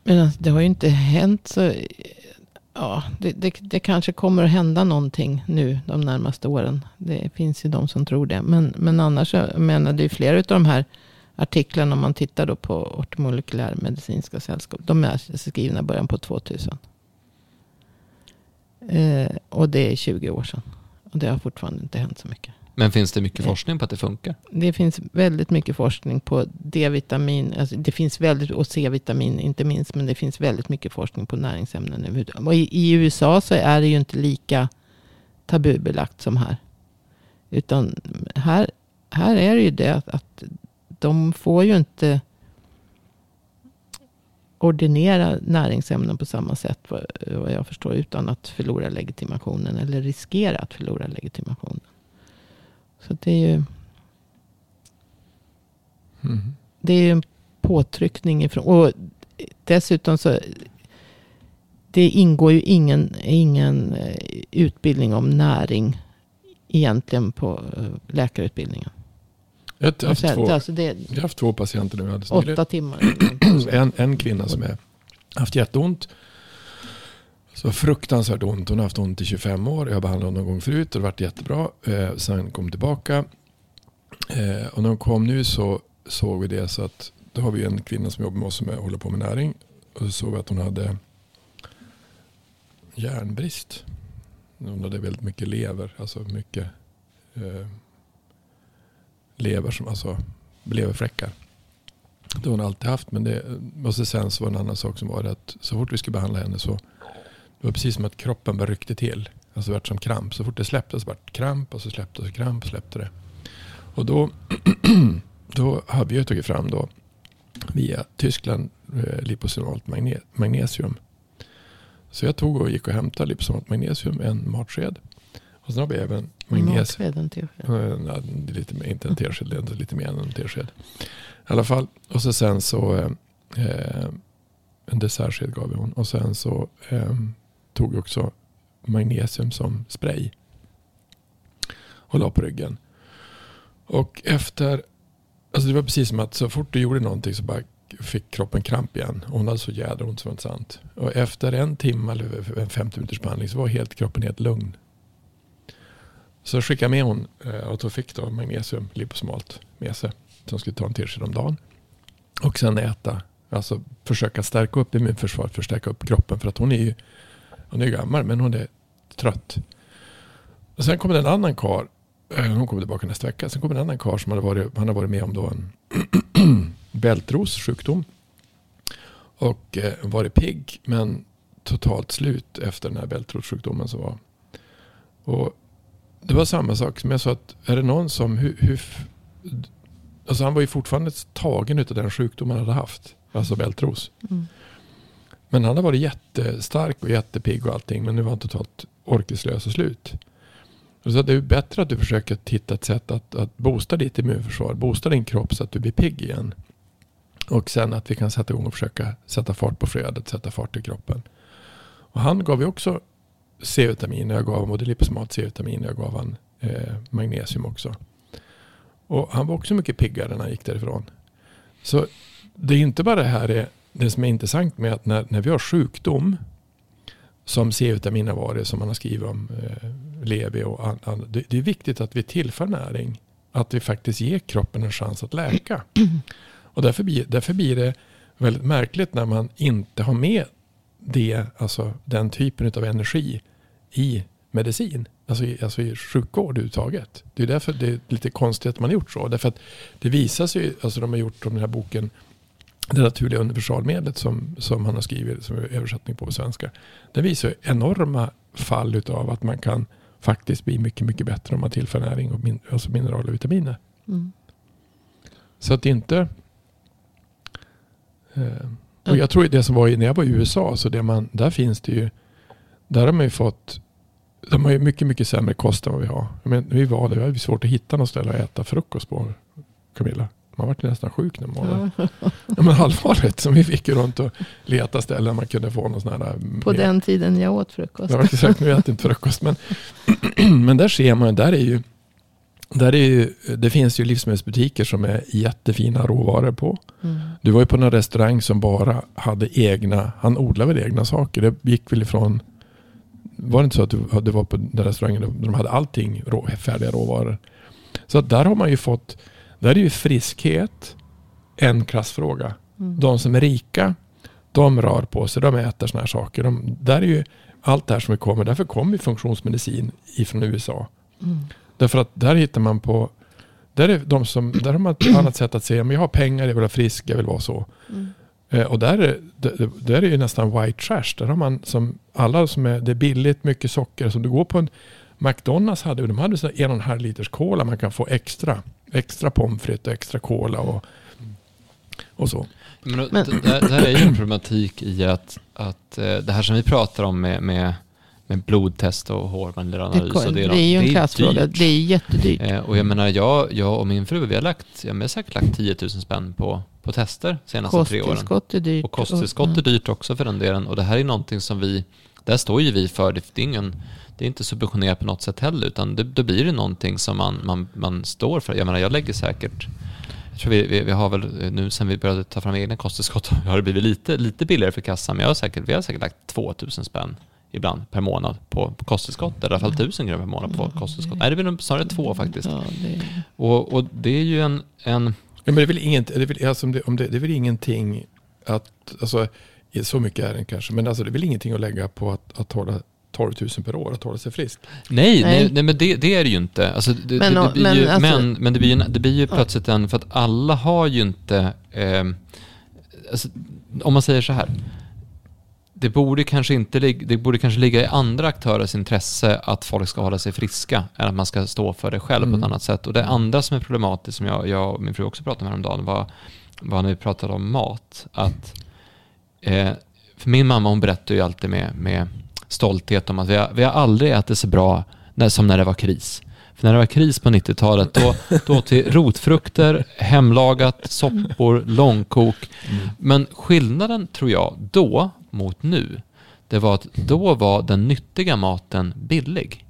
Men alltså, det har ju inte hänt så... Ja, det, det, det kanske kommer att hända någonting nu de närmaste åren. Det finns ju de som tror det. Men, men annars, så- jag menar, det är flera av de här artiklarna, om man tittar då på ortomolekylärmedicinska sällskap. De är skrivna i början på 2000. Eh, och det är 20 år sedan. Och det har fortfarande inte hänt så mycket. Men finns det mycket forskning på att det funkar? Det finns väldigt mycket forskning på D-vitamin. Alltså det finns väldigt, och C-vitamin inte minst. Men det finns väldigt mycket forskning på näringsämnen. Och i, I USA så är det ju inte lika tabubelagt som här. Utan här, här är det ju det att, att de får ju inte ordinera näringsämnen på samma sätt vad jag förstår. Utan att förlora legitimationen. Eller riskera att förlora legitimationen. Så det är ju, Mm. det är ju en påtryckning ifrån. Och dessutom så. Det ingår ju ingen, ingen eh, utbildning om näring. Egentligen på eh, läkarutbildningen. Jag har haft två, Alltså det jag har haft två patienter nu alldeles nyligen. åtta timmar. En, en kvinna som har haft jätteont. Så fruktansvärt ont. Hon har haft ont i 25 år. Jag har behandlat henne någon gång förut och det har varit jättebra. Eh, sen kom tillbaka. Eh, och när hon kom nu så såg vi det så att då har vi en kvinna som jobbar med oss som är- håller på med näring. Och så såg vi att hon hade järnbrist. Hon hade väldigt mycket lever. Alltså mycket eh, lever som alltså leverfläckar. Det har hon alltid haft. Men det, och sen så var det en annan sak som var det att så fort vi skulle behandla henne så det var precis som att kroppen bara ryckte till. Alltså det vart som kramp. Så fort det släppte så vart kramp och så släppte och kramp och släppte det. Och då, då har vi ju tagit fram då via Tyskland eh, liposomalt magne, magnesium. Så jag tog och gick och hämtade liposomalt magnesium, en matsked. Och sen har vi även magnesium. Eh, lite, mer- inte en tesked, det är lite mer än en tesked. I alla fall. Och så sen så eh, eh, en dessertsked gav vi hon. Och sen så eh, tog också magnesium som spray. Och la på ryggen. Och efter, alltså det var precis som att så fort du gjorde någonting så bara fick kroppen kramp igen. Och hon hade så jädra ont som var inte sant. Och efter en timme eller en 50 minuters behandling så var helt kroppen helt lugn. Så jag skickade med hon eh, och då fick då magnesium liposmalt med sig. Som skulle ta en tesked om dagen. Och sen äta. Alltså försöka stärka upp immunförsvaret. Förstärka upp kroppen. För att hon är ju hon är gammal men hon är trött. Och sen kommer det en annan kar. Eh, hon kommer tillbaka nästa vecka. Sen kommer en annan kar som hade varit, han har varit med om då en bältros sjukdom. Och eh, varit pigg men totalt slut efter den här bältrossjukdomen som var. Och det var samma sak som jag sa att är det någon som hur, hur, alltså han var ju fortfarande tagen av den sjukdom han hade haft. Alltså bältros. Mm. Men han har varit jättestark och jättepigg och allting. Men nu var han totalt orkeslös och slut. Så det är bättre att du försöker hitta ett sätt att, att boosta ditt immunförsvar. Boosta din kropp så att du blir pigg igen. Och sen att vi kan sätta igång och försöka sätta fart på flödet. Sätta fart i kroppen. Och han gav ju också C-vitamin. Jag gav honom både liposmat C-vitamin. Jag gav han eh, magnesium också. Och han var också mycket piggare när han gick därifrån. Så det är inte bara det här är, det som är intressant med att när, när vi har sjukdom som C-vitamin har varit, som man har skrivit om, eh, Levi och annat. det, det är viktigt att vi tillför näring. Att vi faktiskt ger kroppen en chans att läka. Och därför blir, därför blir det väldigt märkligt när man inte har med det, alltså den typen av energi i medicin. Alltså i, alltså i sjukvård överhuvudtaget. Det är därför det är lite konstigt att man har gjort så. Därför att det visar sig, alltså de har gjort om den här boken det naturliga universalmedlet som, som han har skrivit, som är översättning på svenska. Det visar enorma fall utav att man kan faktiskt bli mycket, mycket bättre om man tillför näring och min, alltså mineraler och vitaminer. Mm. Så att inte... Eh, och jag tror det som var när jag var i USA, så det man, där finns det ju... Där har man ju fått... De har ju mycket, mycket sämre kost än vad vi har. Men vi var där, vi hade svårt att hitta något ställe att äta frukost på, Camilla. Man var nästan sjuk när man var. Ja. Ja, men allvarligt. Så vi fick ju runt och leta ställen man kunde få någon sån här... På mer- den tiden jag åt frukost. Ja, exakt. Nu äter jag inte frukost. Men, men där ser man, där är ju... Där är ju, det finns ju livsmedelsbutiker som är jättefina råvaror på. Mm. Du var ju på en restaurang som bara hade egna, han odlade väl egna saker. Det gick väl ifrån, var det inte så att du, du var på den restaurangen där de hade allting rå, färdiga råvaror. Så att där har man ju fått, där är ju friskhet en klassfråga. Mm. De som är rika, de rör på sig, de äter sådana här saker. De, där är ju allt det här som vi kommer, därför kommer funktionsmedicin ifrån USA. Mm. Därför att där hittar man på, där, är de som, där har man ett annat sätt att säga, men jag har pengar, jag vill vara frisk, jag vill vara så. Mm. Eh, och där är, där, där är det ju nästan white trash. Där har man som alla som är, det är billigt, mycket socker. Som du går på en McDonalds hade, de hade så en och en halv liters cola man kan få extra. Extra pommes frites och extra cola och, och så. Men, då- Men- det, det här är ju en problematik i att, att eh, det här som vi pratar om med, med, med blodtest och Det, hårmandelanalys. och det är ju en klassfråga. Det är jättedyrt. Eh, och jag menar, jag, jag och min fru, vi har lagt, jag har säkert lagt 10 000 spänn på, på tester senaste tre åren. Kosttillskott är dyrt. Och kosttillskott är dyrt också för den delen. Och det här är någonting som vi, där står ju vi för. Det, det, är, ingen, det är inte subventionerat på något sätt heller, utan det, då blir det någonting som man, man, man står för. Jag menar, jag lägger säkert, jag tror vi, vi, vi har väl nu sen vi började ta fram egna kosttillskott har det blivit lite, lite billigare för kassan, men jag har säkert, vi har säkert lagt 2000 spänn ibland per månad på, på kosttillskott, eller i alla fall 1000 kronor per månad på kosttillskott. Nej, det blir nog snarare två faktiskt. Ja, det, Och, och det är ju en, en Ja, men det är väl inget, det är väl, alltså, om det, om det, det är väl ingenting att, alltså, så mycket är det kanske, men alltså, det är väl ingenting att lägga på att, att hålla 12 000 per år, att hålla sig frisk. Nej, nej. Nej. nej, men det, det är det ju inte. Alltså, det, Men, det, blir men ju, alltså- men, men det blir ju, det blir ju plötsligt en, för att alla har ju inte, eh, alltså, om man säger så här, det borde, kanske inte, det borde kanske ligga i andra aktörers intresse att folk ska hålla sig friska, än att man ska stå för det själv på ett Mm. annat sätt. Och det andra som är problematiskt, som jag, jag och min fru också pratade om häromdagen, var, var när vi pratade om mat. Att, eh, för min mamma hon berättar ju alltid med, med stolthet om att vi har, vi har aldrig ätit så bra när, som när det var kris. För när det var kris på 90-talet, då, då vi rotfrukter, hemlagat, soppor, långkok. Men skillnaden tror jag då mot nu, det var att då var den nyttiga maten billig.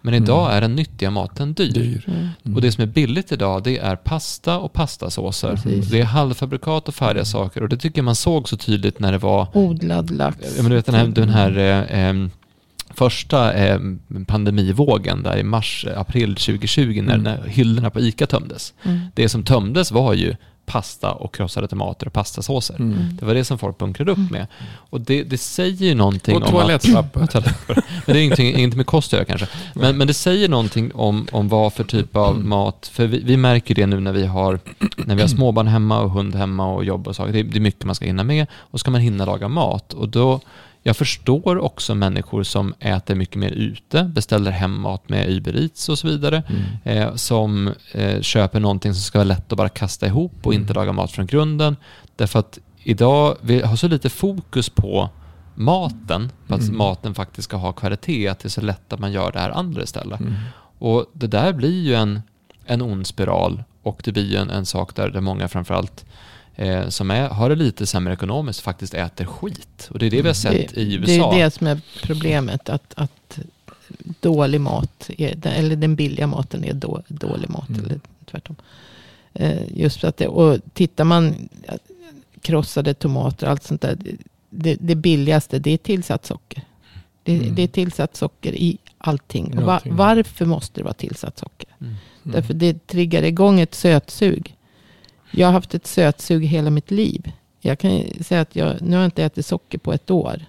Men idag är den nyttiga maten dyr. Dyr. mm. Och det som är billigt idag det är pasta och pastasåser. Precis. Det är halvfabrikat och färdiga saker. Och det tycker jag man såg så tydligt när det var Odlad lax. Ja, men du vet den här, den här eh, em, första eh, pandemivågen där i mars, eh, april 2020 när, Mm. när hyllorna på ICA tömdes. Mm. Det som tömdes var ju pasta och krossade tomater och pastasåser. Mm. Det var det som folk bunkrade upp med. Och det, det säger ju någonting Och om toalettpapper. Men det är ingenting, ingenting med kost att göra kanske. Men, men det säger någonting om, om vad för typ av mat, för vi, vi märker det nu när vi har, när vi har småbarn hemma och hund hemma och jobb och saker. Det, det är mycket man ska hinna med och ska man hinna laga mat. Och då, jag förstår också människor som äter mycket mer ute, beställer hem mat med Uber Eats och så vidare Mm. eh, som eh, köper någonting som ska vara lätt att bara kasta ihop och inte laga mat från grunden. Därför att idag, vi har så lite fokus på maten, på att Mm. maten faktiskt ska ha kvalitet, att det är så lätt att man gör det här andra istället. Mm. Och det där blir ju en, en ond spiral och det blir ju en, en sak där, där många framförallt eh, som är, har det lite sämre ekonomiskt faktiskt äter skit. Och det är det vi har sett det, i Det USA. är det som är problemet. Att, att dålig mat, är, eller den billiga maten är då, dålig mat. Mm. Eller tvärtom. Eh, just för att det, och tittar man, krossade tomater, allt sånt där. Det, det billigaste, det är tillsatt socker. Det, Mm. det är tillsatt socker i allting. Och varför måste det vara tillsatt socker? Mm. Mm. Därför det triggar igång ett sötsug. Jag har haft ett sötsug hela mitt liv. Jag kan säga att jag, nu har jag inte ätit socker på ett år.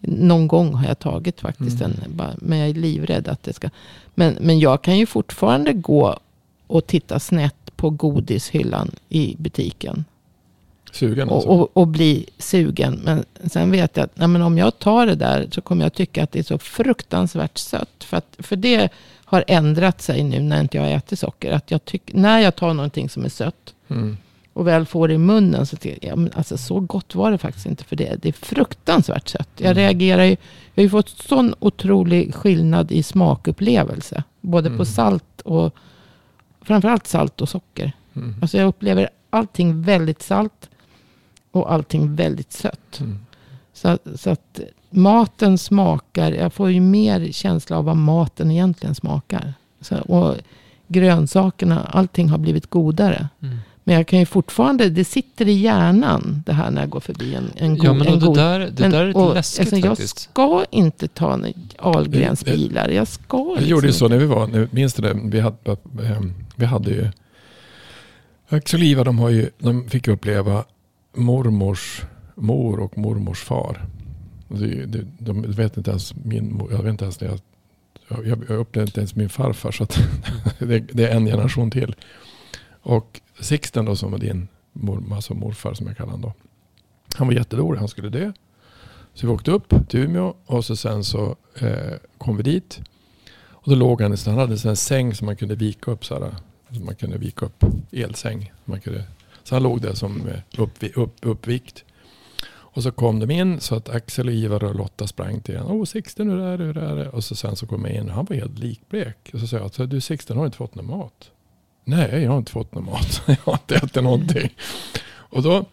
Någon gång har jag tagit faktiskt Mm. en, bara, men jag är livrädd att det ska. Men, men jag kan ju fortfarande gå och titta snett på godishyllan i butiken. Sugen alltså. Och, och, och bli sugen. Men sen vet jag att nej, men om jag tar det där så kommer jag tycka att det är så fruktansvärt sött. För, att, för det har ändrat sig nu när inte jag äter socker. Att jag tyck, när jag tar någonting som är sött Mm. och väl får det i munnen så tycker jag, alltså så gott var det faktiskt inte. För det, det är fruktansvärt sött. Jag Mm. reagerar ju, jag har ju fått sån otrolig skillnad i smakupplevelse. Både på Mm. salt och framförallt salt och socker. Mm. Alltså jag upplever allting väldigt salt och allting väldigt sött. Mm. Så, så att maten smakar, jag får ju mer känsla av vad maten egentligen smakar. Så, och grönsakerna, allting har blivit godare. Mm. Men jag kan ju fortfarande, det sitter i hjärnan det här när jag går förbi en, en god. Ja, men en det god där, det men- där är lite och, läskigt alltså, Jag faktiskt. ska inte ta en Ahlgrens bilar. Jag ska Jag liksom gjorde ju så när vi var, minns du det? Vi hade, ehm, vi hade ju, Axel och Iva de, har ju, de fick uppleva mormors mor och mormors far. Det, det, de vet inte ens min mor, jag vet inte ens när jag jag, jag upplevde inte ens min farfar. Så att det, det, är en generation till. Och Sixten då som var din mor, alltså morfar som jag kallar honom då. Han var jättedålig, han skulle dö. Så vi åkte upp till Umeå och så sen så eh, kom vi dit. Och då låg han i han hade en säng som man kunde vika upp. Så här, som man kunde vika upp elsäng. Man kunde, så han låg där som eh, upp, upp, uppvikt. Och så kom de in så att Axel, och Ivar och Lotta sprang till honom. Åh Sixten hur är det, hur är det? Och så sen så kom jag in och han var helt likblek. Och så sa jag, du Sixten har inte fått någon mat? Nej, jag har inte fått någon mat. jag har inte ätit någonting. Och då,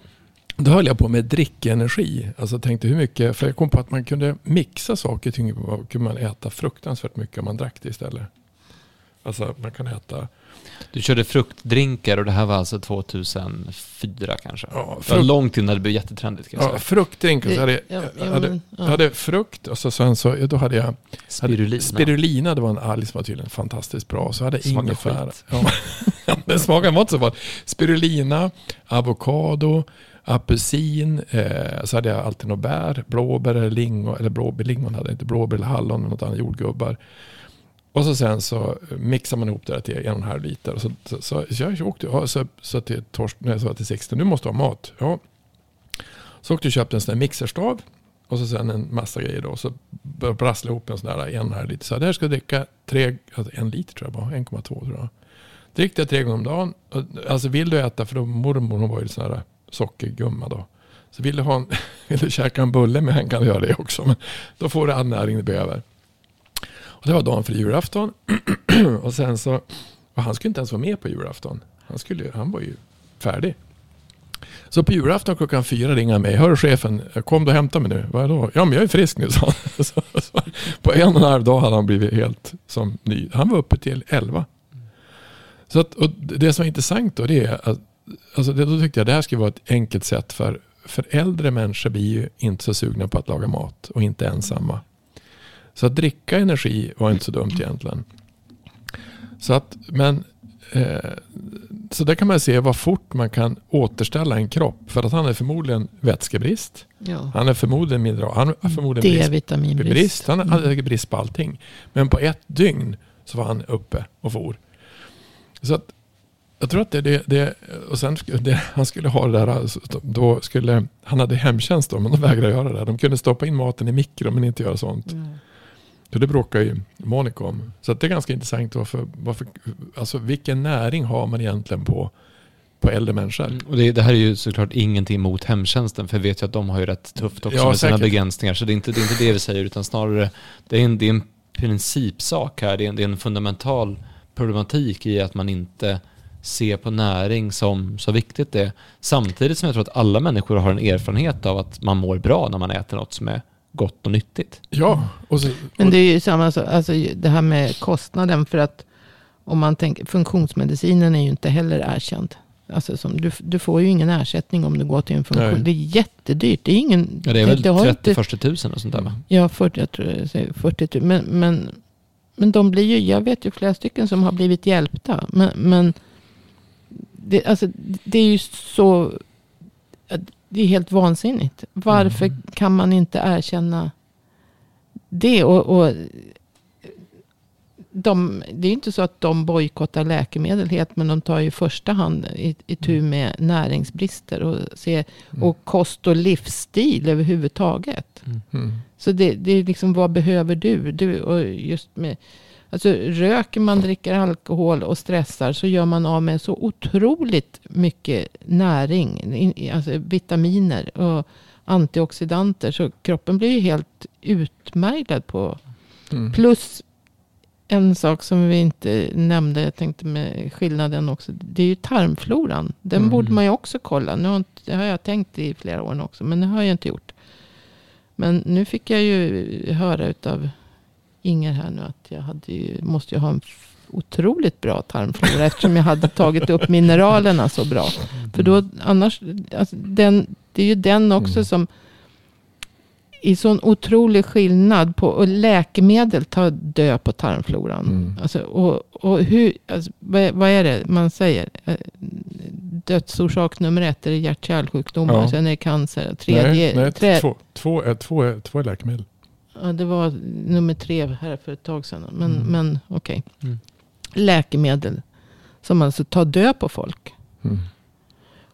då höll jag på med drickenergi. Alltså tänkte hur mycket, för jag kom på att man kunde mixa saker. Kunde man äta fruktansvärt mycket om man drack det istället. Alltså man kan äta du körde fruktdrinkar och det här var alltså 2004 kanske? Ja, frukt... Det var långt innan det blev jättetrendigt. Kan jag ja, fruktdrinkar. Så hade, ja, ja, hade, ja. jag hade frukt och så, sen så då hade jag spirulina. spirulina, det var en alg som var tydligen fantastiskt bra. Så hade jag ingefära. Ja, den var inte så bra. Spirulina, avokado, apelsin, eh, så hade jag alltid något bär, blåbär eller lingon, eller blåbär, lingon hade jag inte, blåbär eller hallon eller något annat, jordgubbar. Och så sen så mixar man ihop det till en och en halv liter. Så, så, så, så jag åkte så, så till sa till Sixten, nu måste du ha mat. Ja. Så åkte jag och köpte en sån där mixerstav. Och så sen en massa grejer då. Så brasslade ihop en sån där en och en halv liter. Så det här ska jag dricka tre, alltså en liter tror jag bara, 1,2 tror jag. Drick det tre gånger om dagen. Alltså vill du äta, för då mormor hon var ju sån här sockergumma då. Så vill du, ha en, vill du käka en bulle med henne kan du göra det också. Men då får du all näring du behöver. Och det var dagen för julafton. och sen så, och han skulle inte ens vara med på julafton. Han, skulle, han var ju färdig. Så på julafton klockan fyra ringer han mig. Hör chefen, kom du och hämta mig nu. Vad är då? Ja men jag är frisk nu, så, så, så, På en och en halv dag hade han blivit helt som ny. Han var uppe till elva. Så att, och det som är intressant då det är att alltså då tyckte jag det här skulle vara ett enkelt sätt för, för äldre människor blir ju inte så sugna på att laga mat och inte ensamma. Så att dricka energi var inte så dumt egentligen. Så att, men eh, så där kan man se vad fort man kan återställa en kropp. För att han är förmodligen vätskebrist. Ja. Han är förmodligen mineral. Han är förmodligen D-vitaminbrist. Brist. Han hade mm. brist på allting. Men på ett dygn så var han uppe och for. Så att jag tror att det, det, det och sen det, han skulle ha det där, alltså, då skulle, han hade hemtjänst då, men de vägrade göra det. De kunde stoppa in maten i mikro men inte göra sånt. Mm. Så det bråkar ju Monica om. Så det är ganska intressant. Varför, varför, alltså vilken näring har man egentligen på, på äldre människor? Mm, och det, det, här är ju såklart ingenting mot hemtjänsten. För jag vet ju att de har ju rätt tufft också ja, med sina begränsningar. Så det är, inte, det är inte det vi säger. Utan snarare det är en, det är en principsak här. Det är en, det är en fundamental problematik i att man inte ser på näring som så viktigt det är. Samtidigt som jag tror att alla människor har en erfarenhet av att man mår bra när man äter något som är gott och nyttigt. Ja. Och så, och Men det är ju samma sak, alltså det här med kostnaden. För att om man tänker, funktionsmedicinen är ju inte heller erkänd. Alltså som, du, du får ju ingen ersättning om du går till en funktion. Nej. Det är jättedyrt. Det är ingen... Ja, det är väl 30-40 tusen och sånt där va? Ja, 40, jag tror säger 40 000. Men, men, men de blir ju, jag vet ju flera stycken som har blivit hjälpta. Men, men det, alltså, det är ju så det är helt vansinnigt. Varför mm. kan man inte erkänna det? Och, och de, det är inte så att de bojkottar läkemedel helt, men de tar i första hand i, i tur mm. med näringsbrister och, se, mm. och kost och livsstil överhuvudtaget. Mm. mm. Så det, det är liksom, vad behöver du? du och just med Alltså röker man, dricker alkohol och stressar så gör man av med så otroligt mycket näring. Alltså vitaminer och antioxidanter. Så kroppen blir ju helt utmärglad på. Mm. Plus en sak som vi inte nämnde, jag tänkte med skillnaden också. Det är ju tarmfloran. Den mm. borde man ju också kolla. Nu har, det har jag tänkt i flera år också, men det har jag inte gjort. Men nu fick jag ju höra utav Inger här nu att jag hade ju, måste ju ha en otroligt bra tarmflora eftersom jag hade tagit upp mineralerna så bra. För då annars, alltså den, det är ju den också mm. som i sån otrolig skillnad på och läkemedel tar död på tarmfloran. Mm. Alltså, och, och hur, alltså, vad, vad, är det man säger? Eh, dödsorsak nummer ett är hjärt-kärlsjukdomar. Ja. Sen är det cancer. Tredje, nej, nej, trä... två, två, är, två, är, två är läkemedel. Ja, det var nummer tre här för ett tag sedan. Men, Mm. men okej. Mm. Läkemedel som alltså tar död på folk. Mm.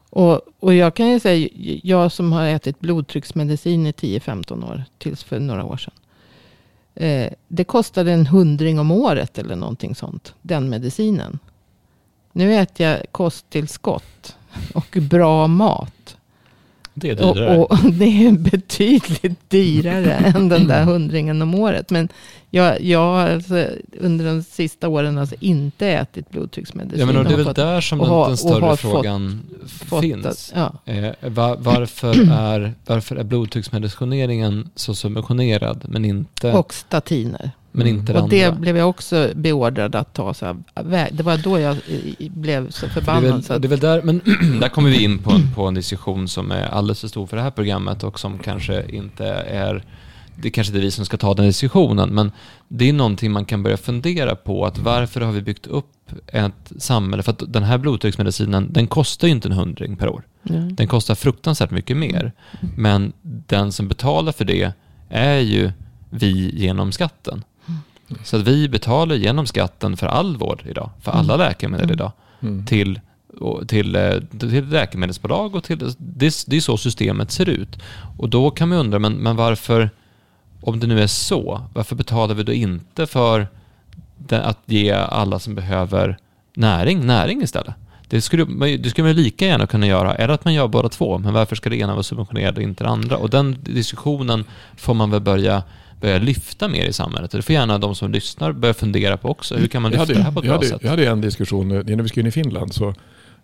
Och, och jag kan ju säga, jag som har ätit blodtrycksmedicin i 10-15 år, tills för några år sedan. Eh, det kostade en hundring om året eller någonting sånt, den medicinen. Nu äter jag kosttillskott och bra mat. Det är dyrare. Och, och det är betydligt dyrare än den där hundringen om året. Men jag, jag har alltså under de sista åren alltså inte ätit blodtrycksmedicin. ja, men och det är väl fått- där som den, har- den större fått- frågan fått finns. att- ja. Eh, va- varför, är, varför är blodtrycksmedicineringen så subventionerad men inte, Och statiner. Men inte det Och det andra? blev jag också beordrad att ta. Så här, det var då jag blev så Det är, förbannad. väl, så att, det är väl där, men där kommer vi in på, på en diskussion som är alldeles för stor för det här programmet och som kanske inte är, det kanske inte är vi som ska ta den diskussionen, men det är någonting man kan börja fundera på, att varför har vi byggt upp ett samhälle, för att den här blodtrycksmedicinen, den kostar ju inte en hundring per år. ja. Den kostar fruktansvärt mycket mer, men den som betalar för det är ju vi genom skatten. Så att vi betalar genom skatten för all vård idag, för alla läkemedel Mm. idag Mm. till, till, eh, till läkemedelsbolag och till, det, det är så systemet ser ut. Och då kan man undra, men, men varför, om det nu är så, varför betalar vi då inte för det, att ge alla som behöver näring, näring istället? Det skulle, det skulle man lika gärna kunna göra, eller att man gör båda två, men varför ska det ena vara subventionerat och inte det andra? Och den diskussionen får man väl börja, börja lyfta mer i samhället. Och det får gärna de som lyssnar börja fundera på också. Hur kan man lyfta hade, det här på ett bra hade, sätt? jag hade en diskussion eh, när vi skulle in i Finland. Så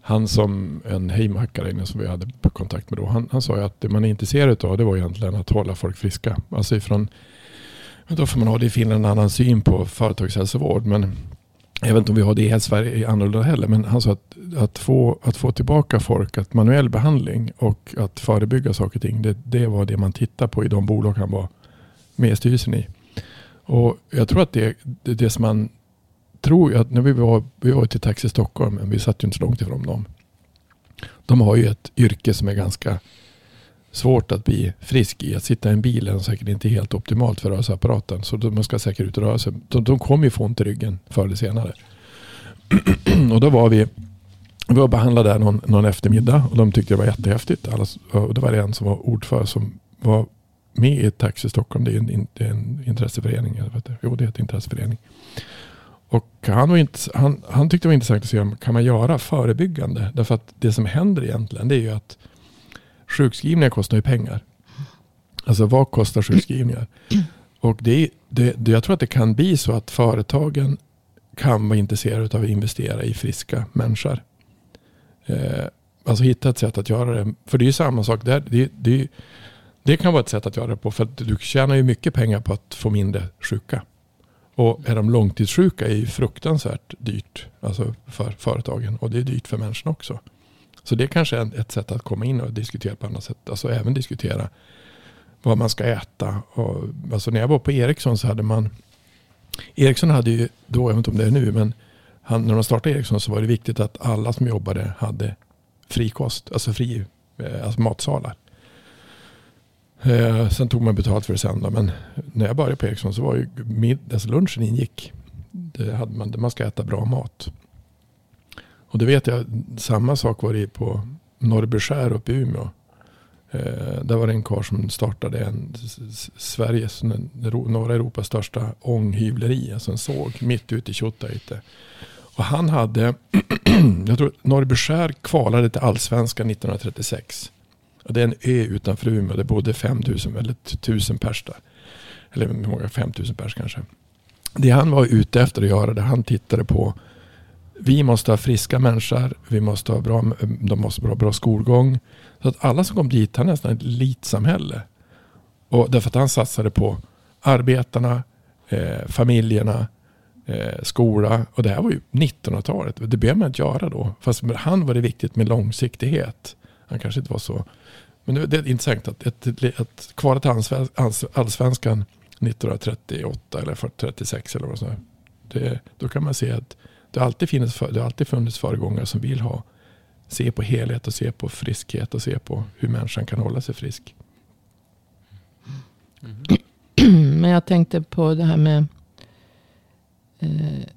han som en heimhackare inne som vi hade kontakt med då. Han, han sa att det man är intresserad av det var egentligen att hålla folk friska. Alltså ifrån, då får man ha det i Finland en annan syn på företagshälsovård. Men jag vet inte om vi har det i Sverige annorlunda heller. Men han sa att, att, få, att få tillbaka folk, att manuell behandling och att förebygga saker och ting. Det, det var det man tittade på i de bolag han var med styrelsen i. Och jag tror att det, det, det som man tror att när vi var, vi var till Taxi Stockholm, men vi satt ju inte så långt ifrån dem. De har ju ett yrke som är ganska svårt att bli frisk i. Att sitta i en bil är säkert inte helt optimalt för rörelseapparaten. Så man ska säkert ut och röra sig. De, de kommer ju få ont i ryggen förr eller senare. och då var vi, vi var behandlade där någon, någon eftermiddag och de tyckte det var jättehäftigt. Alla, och det var en som var ordförande som var med i Taxi Stockholm. Det är en, det är en intresseförening. Jo, det är ett intresseförening. Och han, var inte, han, han tyckte det var intressant att se om kan man göra förebyggande. Därför att det som händer egentligen det är ju att sjukskrivningar kostar ju pengar. Alltså vad kostar sjukskrivningar? Och det, det, det, jag tror att det kan bli så att företagen kan vara intresserade av att investera i friska människor. Eh, alltså hitta ett sätt att göra det. För det är ju samma sak där. Det, det, det kan vara ett sätt att göra det på. För att du tjänar ju mycket pengar på att få mindre sjuka. Och är de långtidssjuka är ju fruktansvärt dyrt alltså för företagen. Och det är dyrt för människorna också. Så det kanske är ett sätt att komma in och diskutera på annat sätt. Alltså även diskutera vad man ska äta. Och, alltså när jag var på Ericsson så hade man Ericsson hade ju då, jag vet inte om det är nu, men han, när man startade Ericsson så var det viktigt att alla som jobbade hade frikost, alltså fri, eh, alltså matsalar. Eh, sen tog man betalt för det sen då, men när jag började på Ericsson så var ju mid, alltså lunchen ingick. Det hade man, man ska äta bra mat. Och det vet jag, samma sak var det på Norrbyskär uppe i Umeå. Eh, där var det en karl som startade en Sveriges, norra Europas största ånghyvleri, alltså en såg mitt ute i Tjottajte. Och han hade, jag tror Norrbyskär kvalade till allsvenskan 1936. Och det är en ö utanför Umeå, det bodde 5000 eller 1000 pers där. Eller hur många, 5000 pers kanske. Det han var ute efter att göra, det han tittade på, vi måste ha friska människor, vi måste ha bra, de måste ha bra skolgång. Så att alla som kom dit, han är nästan ett elitsamhälle. Och därför att han satsade på arbetarna, eh, familjerna, eh, skola. Och det här var ju 1900-talet. Det behöver man inte göra då. Fast för han var det viktigt med långsiktighet. Han kanske inte var så. Men det är intressant att att, att kvala till allsvenskan 1938 eller 36 eller vad så. Det, då kan man se att det alltid, funnits, det har alltid funnits föregångare som vill ha se på helhet och se på friskhet och se på hur människan kan hålla sig frisk. Mm. Men jag tänkte på det här med eh,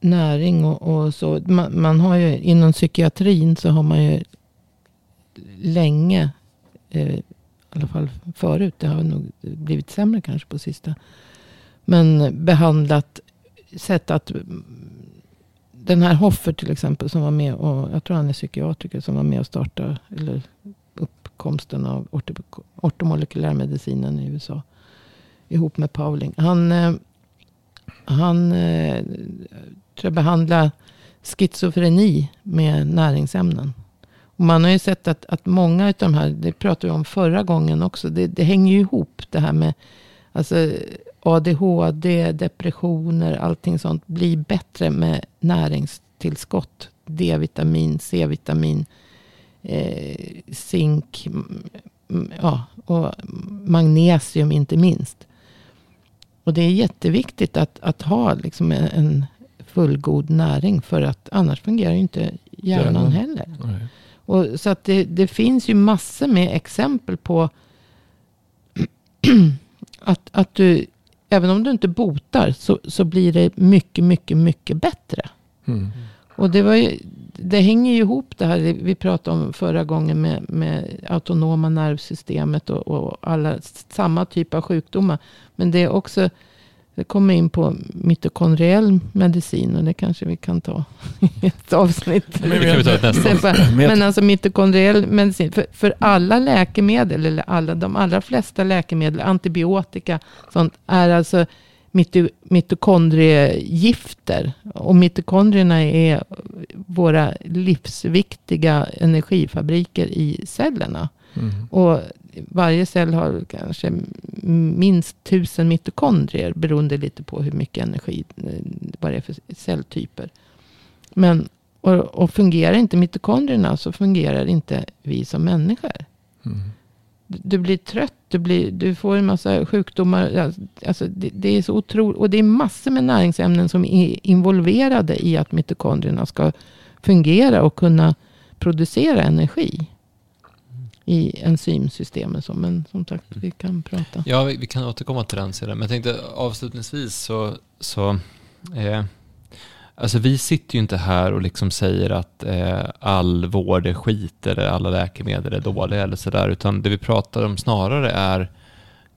näring och, och så. Man, man, har ju inom psykiatrin så har man ju länge, eh, i alla fall förut, det har nog blivit sämre kanske på sista. Men behandlat, sett att den här Hoffer till exempel som var med och, jag tror han är psykiatriker, som var med och startade, eller uppkomsten av ortomolekylärmedicinen i USA. Ihop med Pauling. Han, eh, han eh, tror jag behandlade schizofreni med näringsämnen. Man har ju sett att, att många av de här, det pratade vi om förra gången också, det, det hänger ju ihop det här med alltså, ADHD, depressioner, allting sånt blir bättre med näringstillskott. D-vitamin, C-vitamin, eh, zink ja, och magnesium inte minst. Och det är jätteviktigt att, att ha liksom en fullgod näring. För att annars fungerar ju inte hjärnan, heller. Och, så att det, det finns ju massor med exempel på att, att du, även om du inte botar, så, så blir det mycket, mycket, mycket bättre. Mm. Och det, var ju, det hänger ju ihop det här vi pratade om förra gången med, med autonoma nervsystemet och, och alla samma typ av sjukdomar. Men det är också det kommer in på mitokondriell medicin och det kanske vi kan ta i ett avsnitt. Men, det kan vi ta ett nästa. Men alltså mitokondriell medicin. För, för alla läkemedel, eller alla, de allra flesta läkemedel, antibiotika, sånt, är alltså mitokondriegifter. Och mitokondrierna är våra livsviktiga energifabriker i cellerna. Mm. Och varje cell har kanske minst tusen mitokondrier. Beroende lite på hur mycket energi, eh, vad det är för celltyper. Men, och, och fungerar inte mitokondrierna så fungerar inte vi som människor. Mm. Du blir trött, du, blir, du får en massa sjukdomar. Alltså det, det, är så otroligt. Och det är massor med näringsämnen som är involverade i att mitokondrierna ska fungera och kunna producera energi i enzymsystemet. Men som sagt, vi kan prata. Ja, vi, vi, kan återkomma till den sedan. Men jag tänkte avslutningsvis så, så eh, Alltså vi sitter ju inte här och liksom säger att eh, all vård är skit eller alla läkemedel är dåliga eller sådär. Utan det vi pratar om snarare är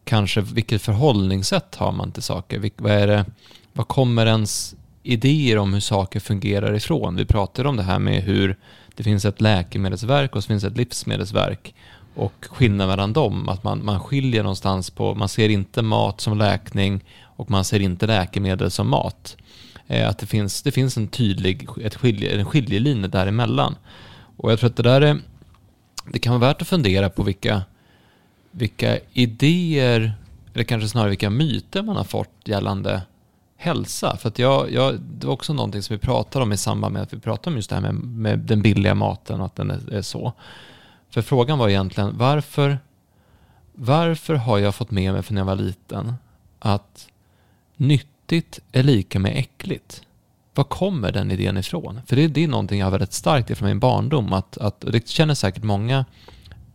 kanske vilket förhållningssätt har man till saker. Vil, vad, är det, vad kommer ens idéer om hur saker fungerar ifrån? Vi pratar om det här med hur det finns ett läkemedelsverk och så finns ett livsmedelsverk. Och skillnaden mellan dem, att man, man skiljer någonstans på, man ser inte mat som läkning och man ser inte läkemedel som mat. Eh, att det finns, det finns en tydlig ett skilje, en skiljelinje däremellan. Och jag tror att det där är, det kan vara värt att fundera på vilka, vilka idéer, eller kanske snarare vilka myter man har fått gällande hälsa. För att jag, jag, det var också någonting som vi pratade om i samband med att vi pratade om just det här med, med den billiga maten och att den är, är, så. För frågan var egentligen varför, varför har jag fått med mig från när jag var liten att nyttigt är lika med äckligt? Var kommer den idén ifrån? För det, det är någonting jag har väldigt starkt ifrån min barndom. Att, att, det känner säkert många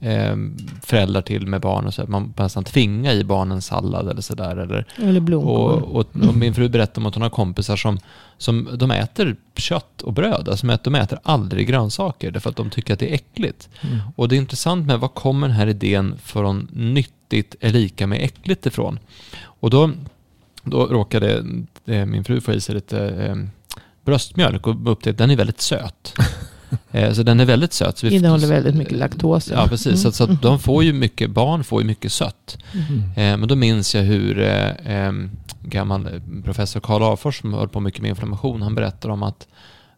eh, föräldrar till med barn och så. Man nästan tvingar i barnen sallad eller sådär. Eller, eller blomkål. Och, och, och, min fru berättade om att hon har kompisar som, som de äter kött och bröd. Alltså de äter aldrig grönsaker därför att de tycker att det är äckligt. Mm. Och det är intressant med var kommer den här idén från nyttigt är lika med äckligt ifrån? Och då, då råkade eh, min fru få i sig lite eh, bröstmjölk och upptäckte att den är väldigt söt. Eh, så den är väldigt söt. Så vi Innehåller väldigt mycket laktos. Ja, precis. Mm. Så, så att de får ju mycket, barn får ju mycket sött. Mm. Men då minns jag hur eh, gammal professor Karl Afors som höll på mycket med inflammation, han berättar om att,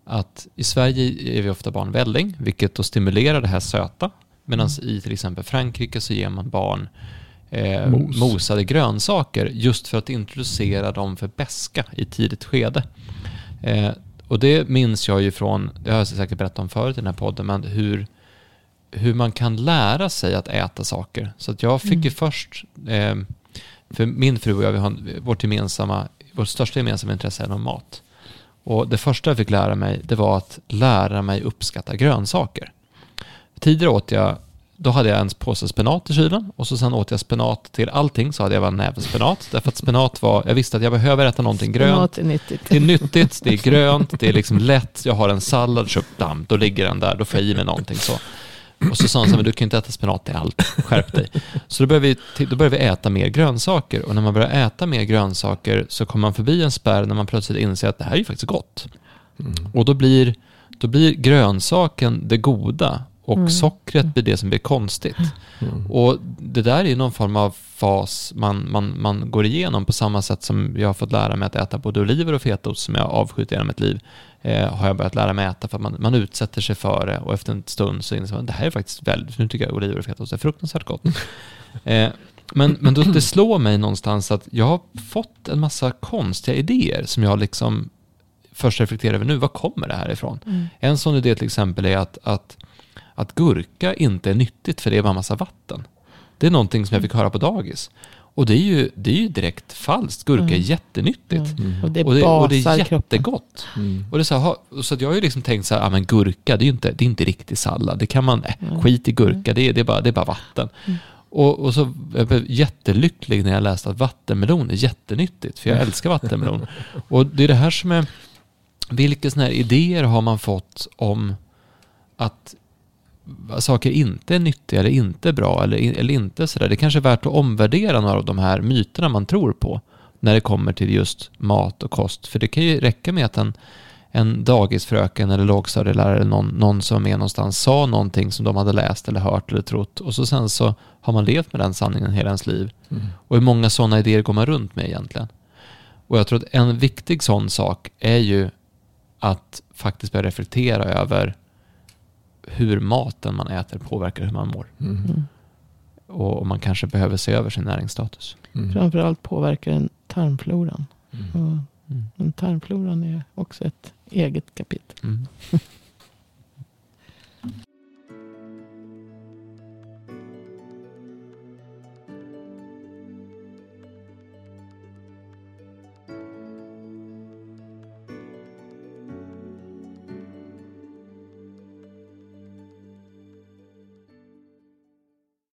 att i Sverige är vi ofta barn välling, vilket då stimulerar det här söta. Medan mm. i till exempel Frankrike så ger man barn eh, Mos. mosade grönsaker just för att introducera dem för beska i tidigt skede. Eh, och det minns jag ju från, det har jag säkert berättat om förut i den här podden, men hur, hur man kan lära sig att äta saker. Så att jag fick mm. ju först, eh, för min fru och jag, vi har vårt gemensamma, vårt största gemensamma intresse är mat. Och det första jag fick lära mig, det var att lära mig uppskatta grönsaker. Tidigare åt jag då hade jag en påse spenat i kylen och så sen åt jag spenat till allting så hade jag bara en näve spenat. Därför att spenat var, jag visste att jag behöver äta någonting grönt. Är nyttigt. Det är nyttigt, det är grönt, det är liksom lätt. Jag har en sallad, så bam, då ligger den där, då får jag i mig någonting så. Och så sa han så här, men du kan inte äta spenat till allt, skärp dig. Så då började, vi, då började vi äta mer grönsaker och när man börjar äta mer grönsaker så kommer man förbi en spärr när man plötsligt inser att det här är ju faktiskt gott. Och då blir, då blir grönsaken det goda och Mm. sockret blir det som blir konstigt. Mm. Och det där är ju någon form av fas man, man, man går igenom på samma sätt som jag har fått lära mig att äta både oliver och fetaost som jag avskytt genom mitt liv. Eh, har jag börjat lära mig äta för att man, man utsätter sig för det och efter en stund så inser man att det här är faktiskt väldigt, nu tycker jag oliver och fetaost är fruktansvärt gott. Eh, men men då, det slår mig någonstans att jag har fått en massa konstiga idéer som jag liksom först reflekterar över nu, var kommer det här ifrån? Mm. En sån idé till exempel är att, att, att gurka inte är nyttigt för det är bara massa vatten. Det är någonting som jag fick höra på dagis. Och det är ju, det är ju direkt falskt. Gurka är Mm. jättenyttigt. Och det Och det, och det är jättegott. Mm. Och det är så, här, så att jag har ju liksom tänkt så här, ja men gurka, det är ju inte, det är inte riktig sallad. Det kan man, äh, Mm. skit i gurka, det är, det är, bara, det är bara vatten. Mm. Och, och så jag blev jättelycklig när jag läste att vattenmelon är jättenyttigt, för jag älskar vattenmelon. Och det är det här som är, vilka sådana här idéer har man fått om att saker inte är nyttiga eller inte bra eller, eller inte sådär. Det kanske är värt att omvärdera några av de här myterna man tror på när det kommer till just mat och kost. För det kan ju räcka med att en, en dagisfröken eller lågstadielärare eller någon, någon som är någonstans sa någonting som de hade läst eller hört eller trott och så sen så har man levt med den sanningen hela ens liv. Mm. Och hur många sådana idéer går man runt med egentligen? Och jag tror att en viktig sån sak är ju att faktiskt börja reflektera över hur maten man äter påverkar hur man mår. Mm. Mm. Och man kanske behöver se över sin näringsstatus. Mm. Framförallt påverkar den tarmfloran. Mm. Och Mm. men tarmfloran är också ett eget kapitel. Mm.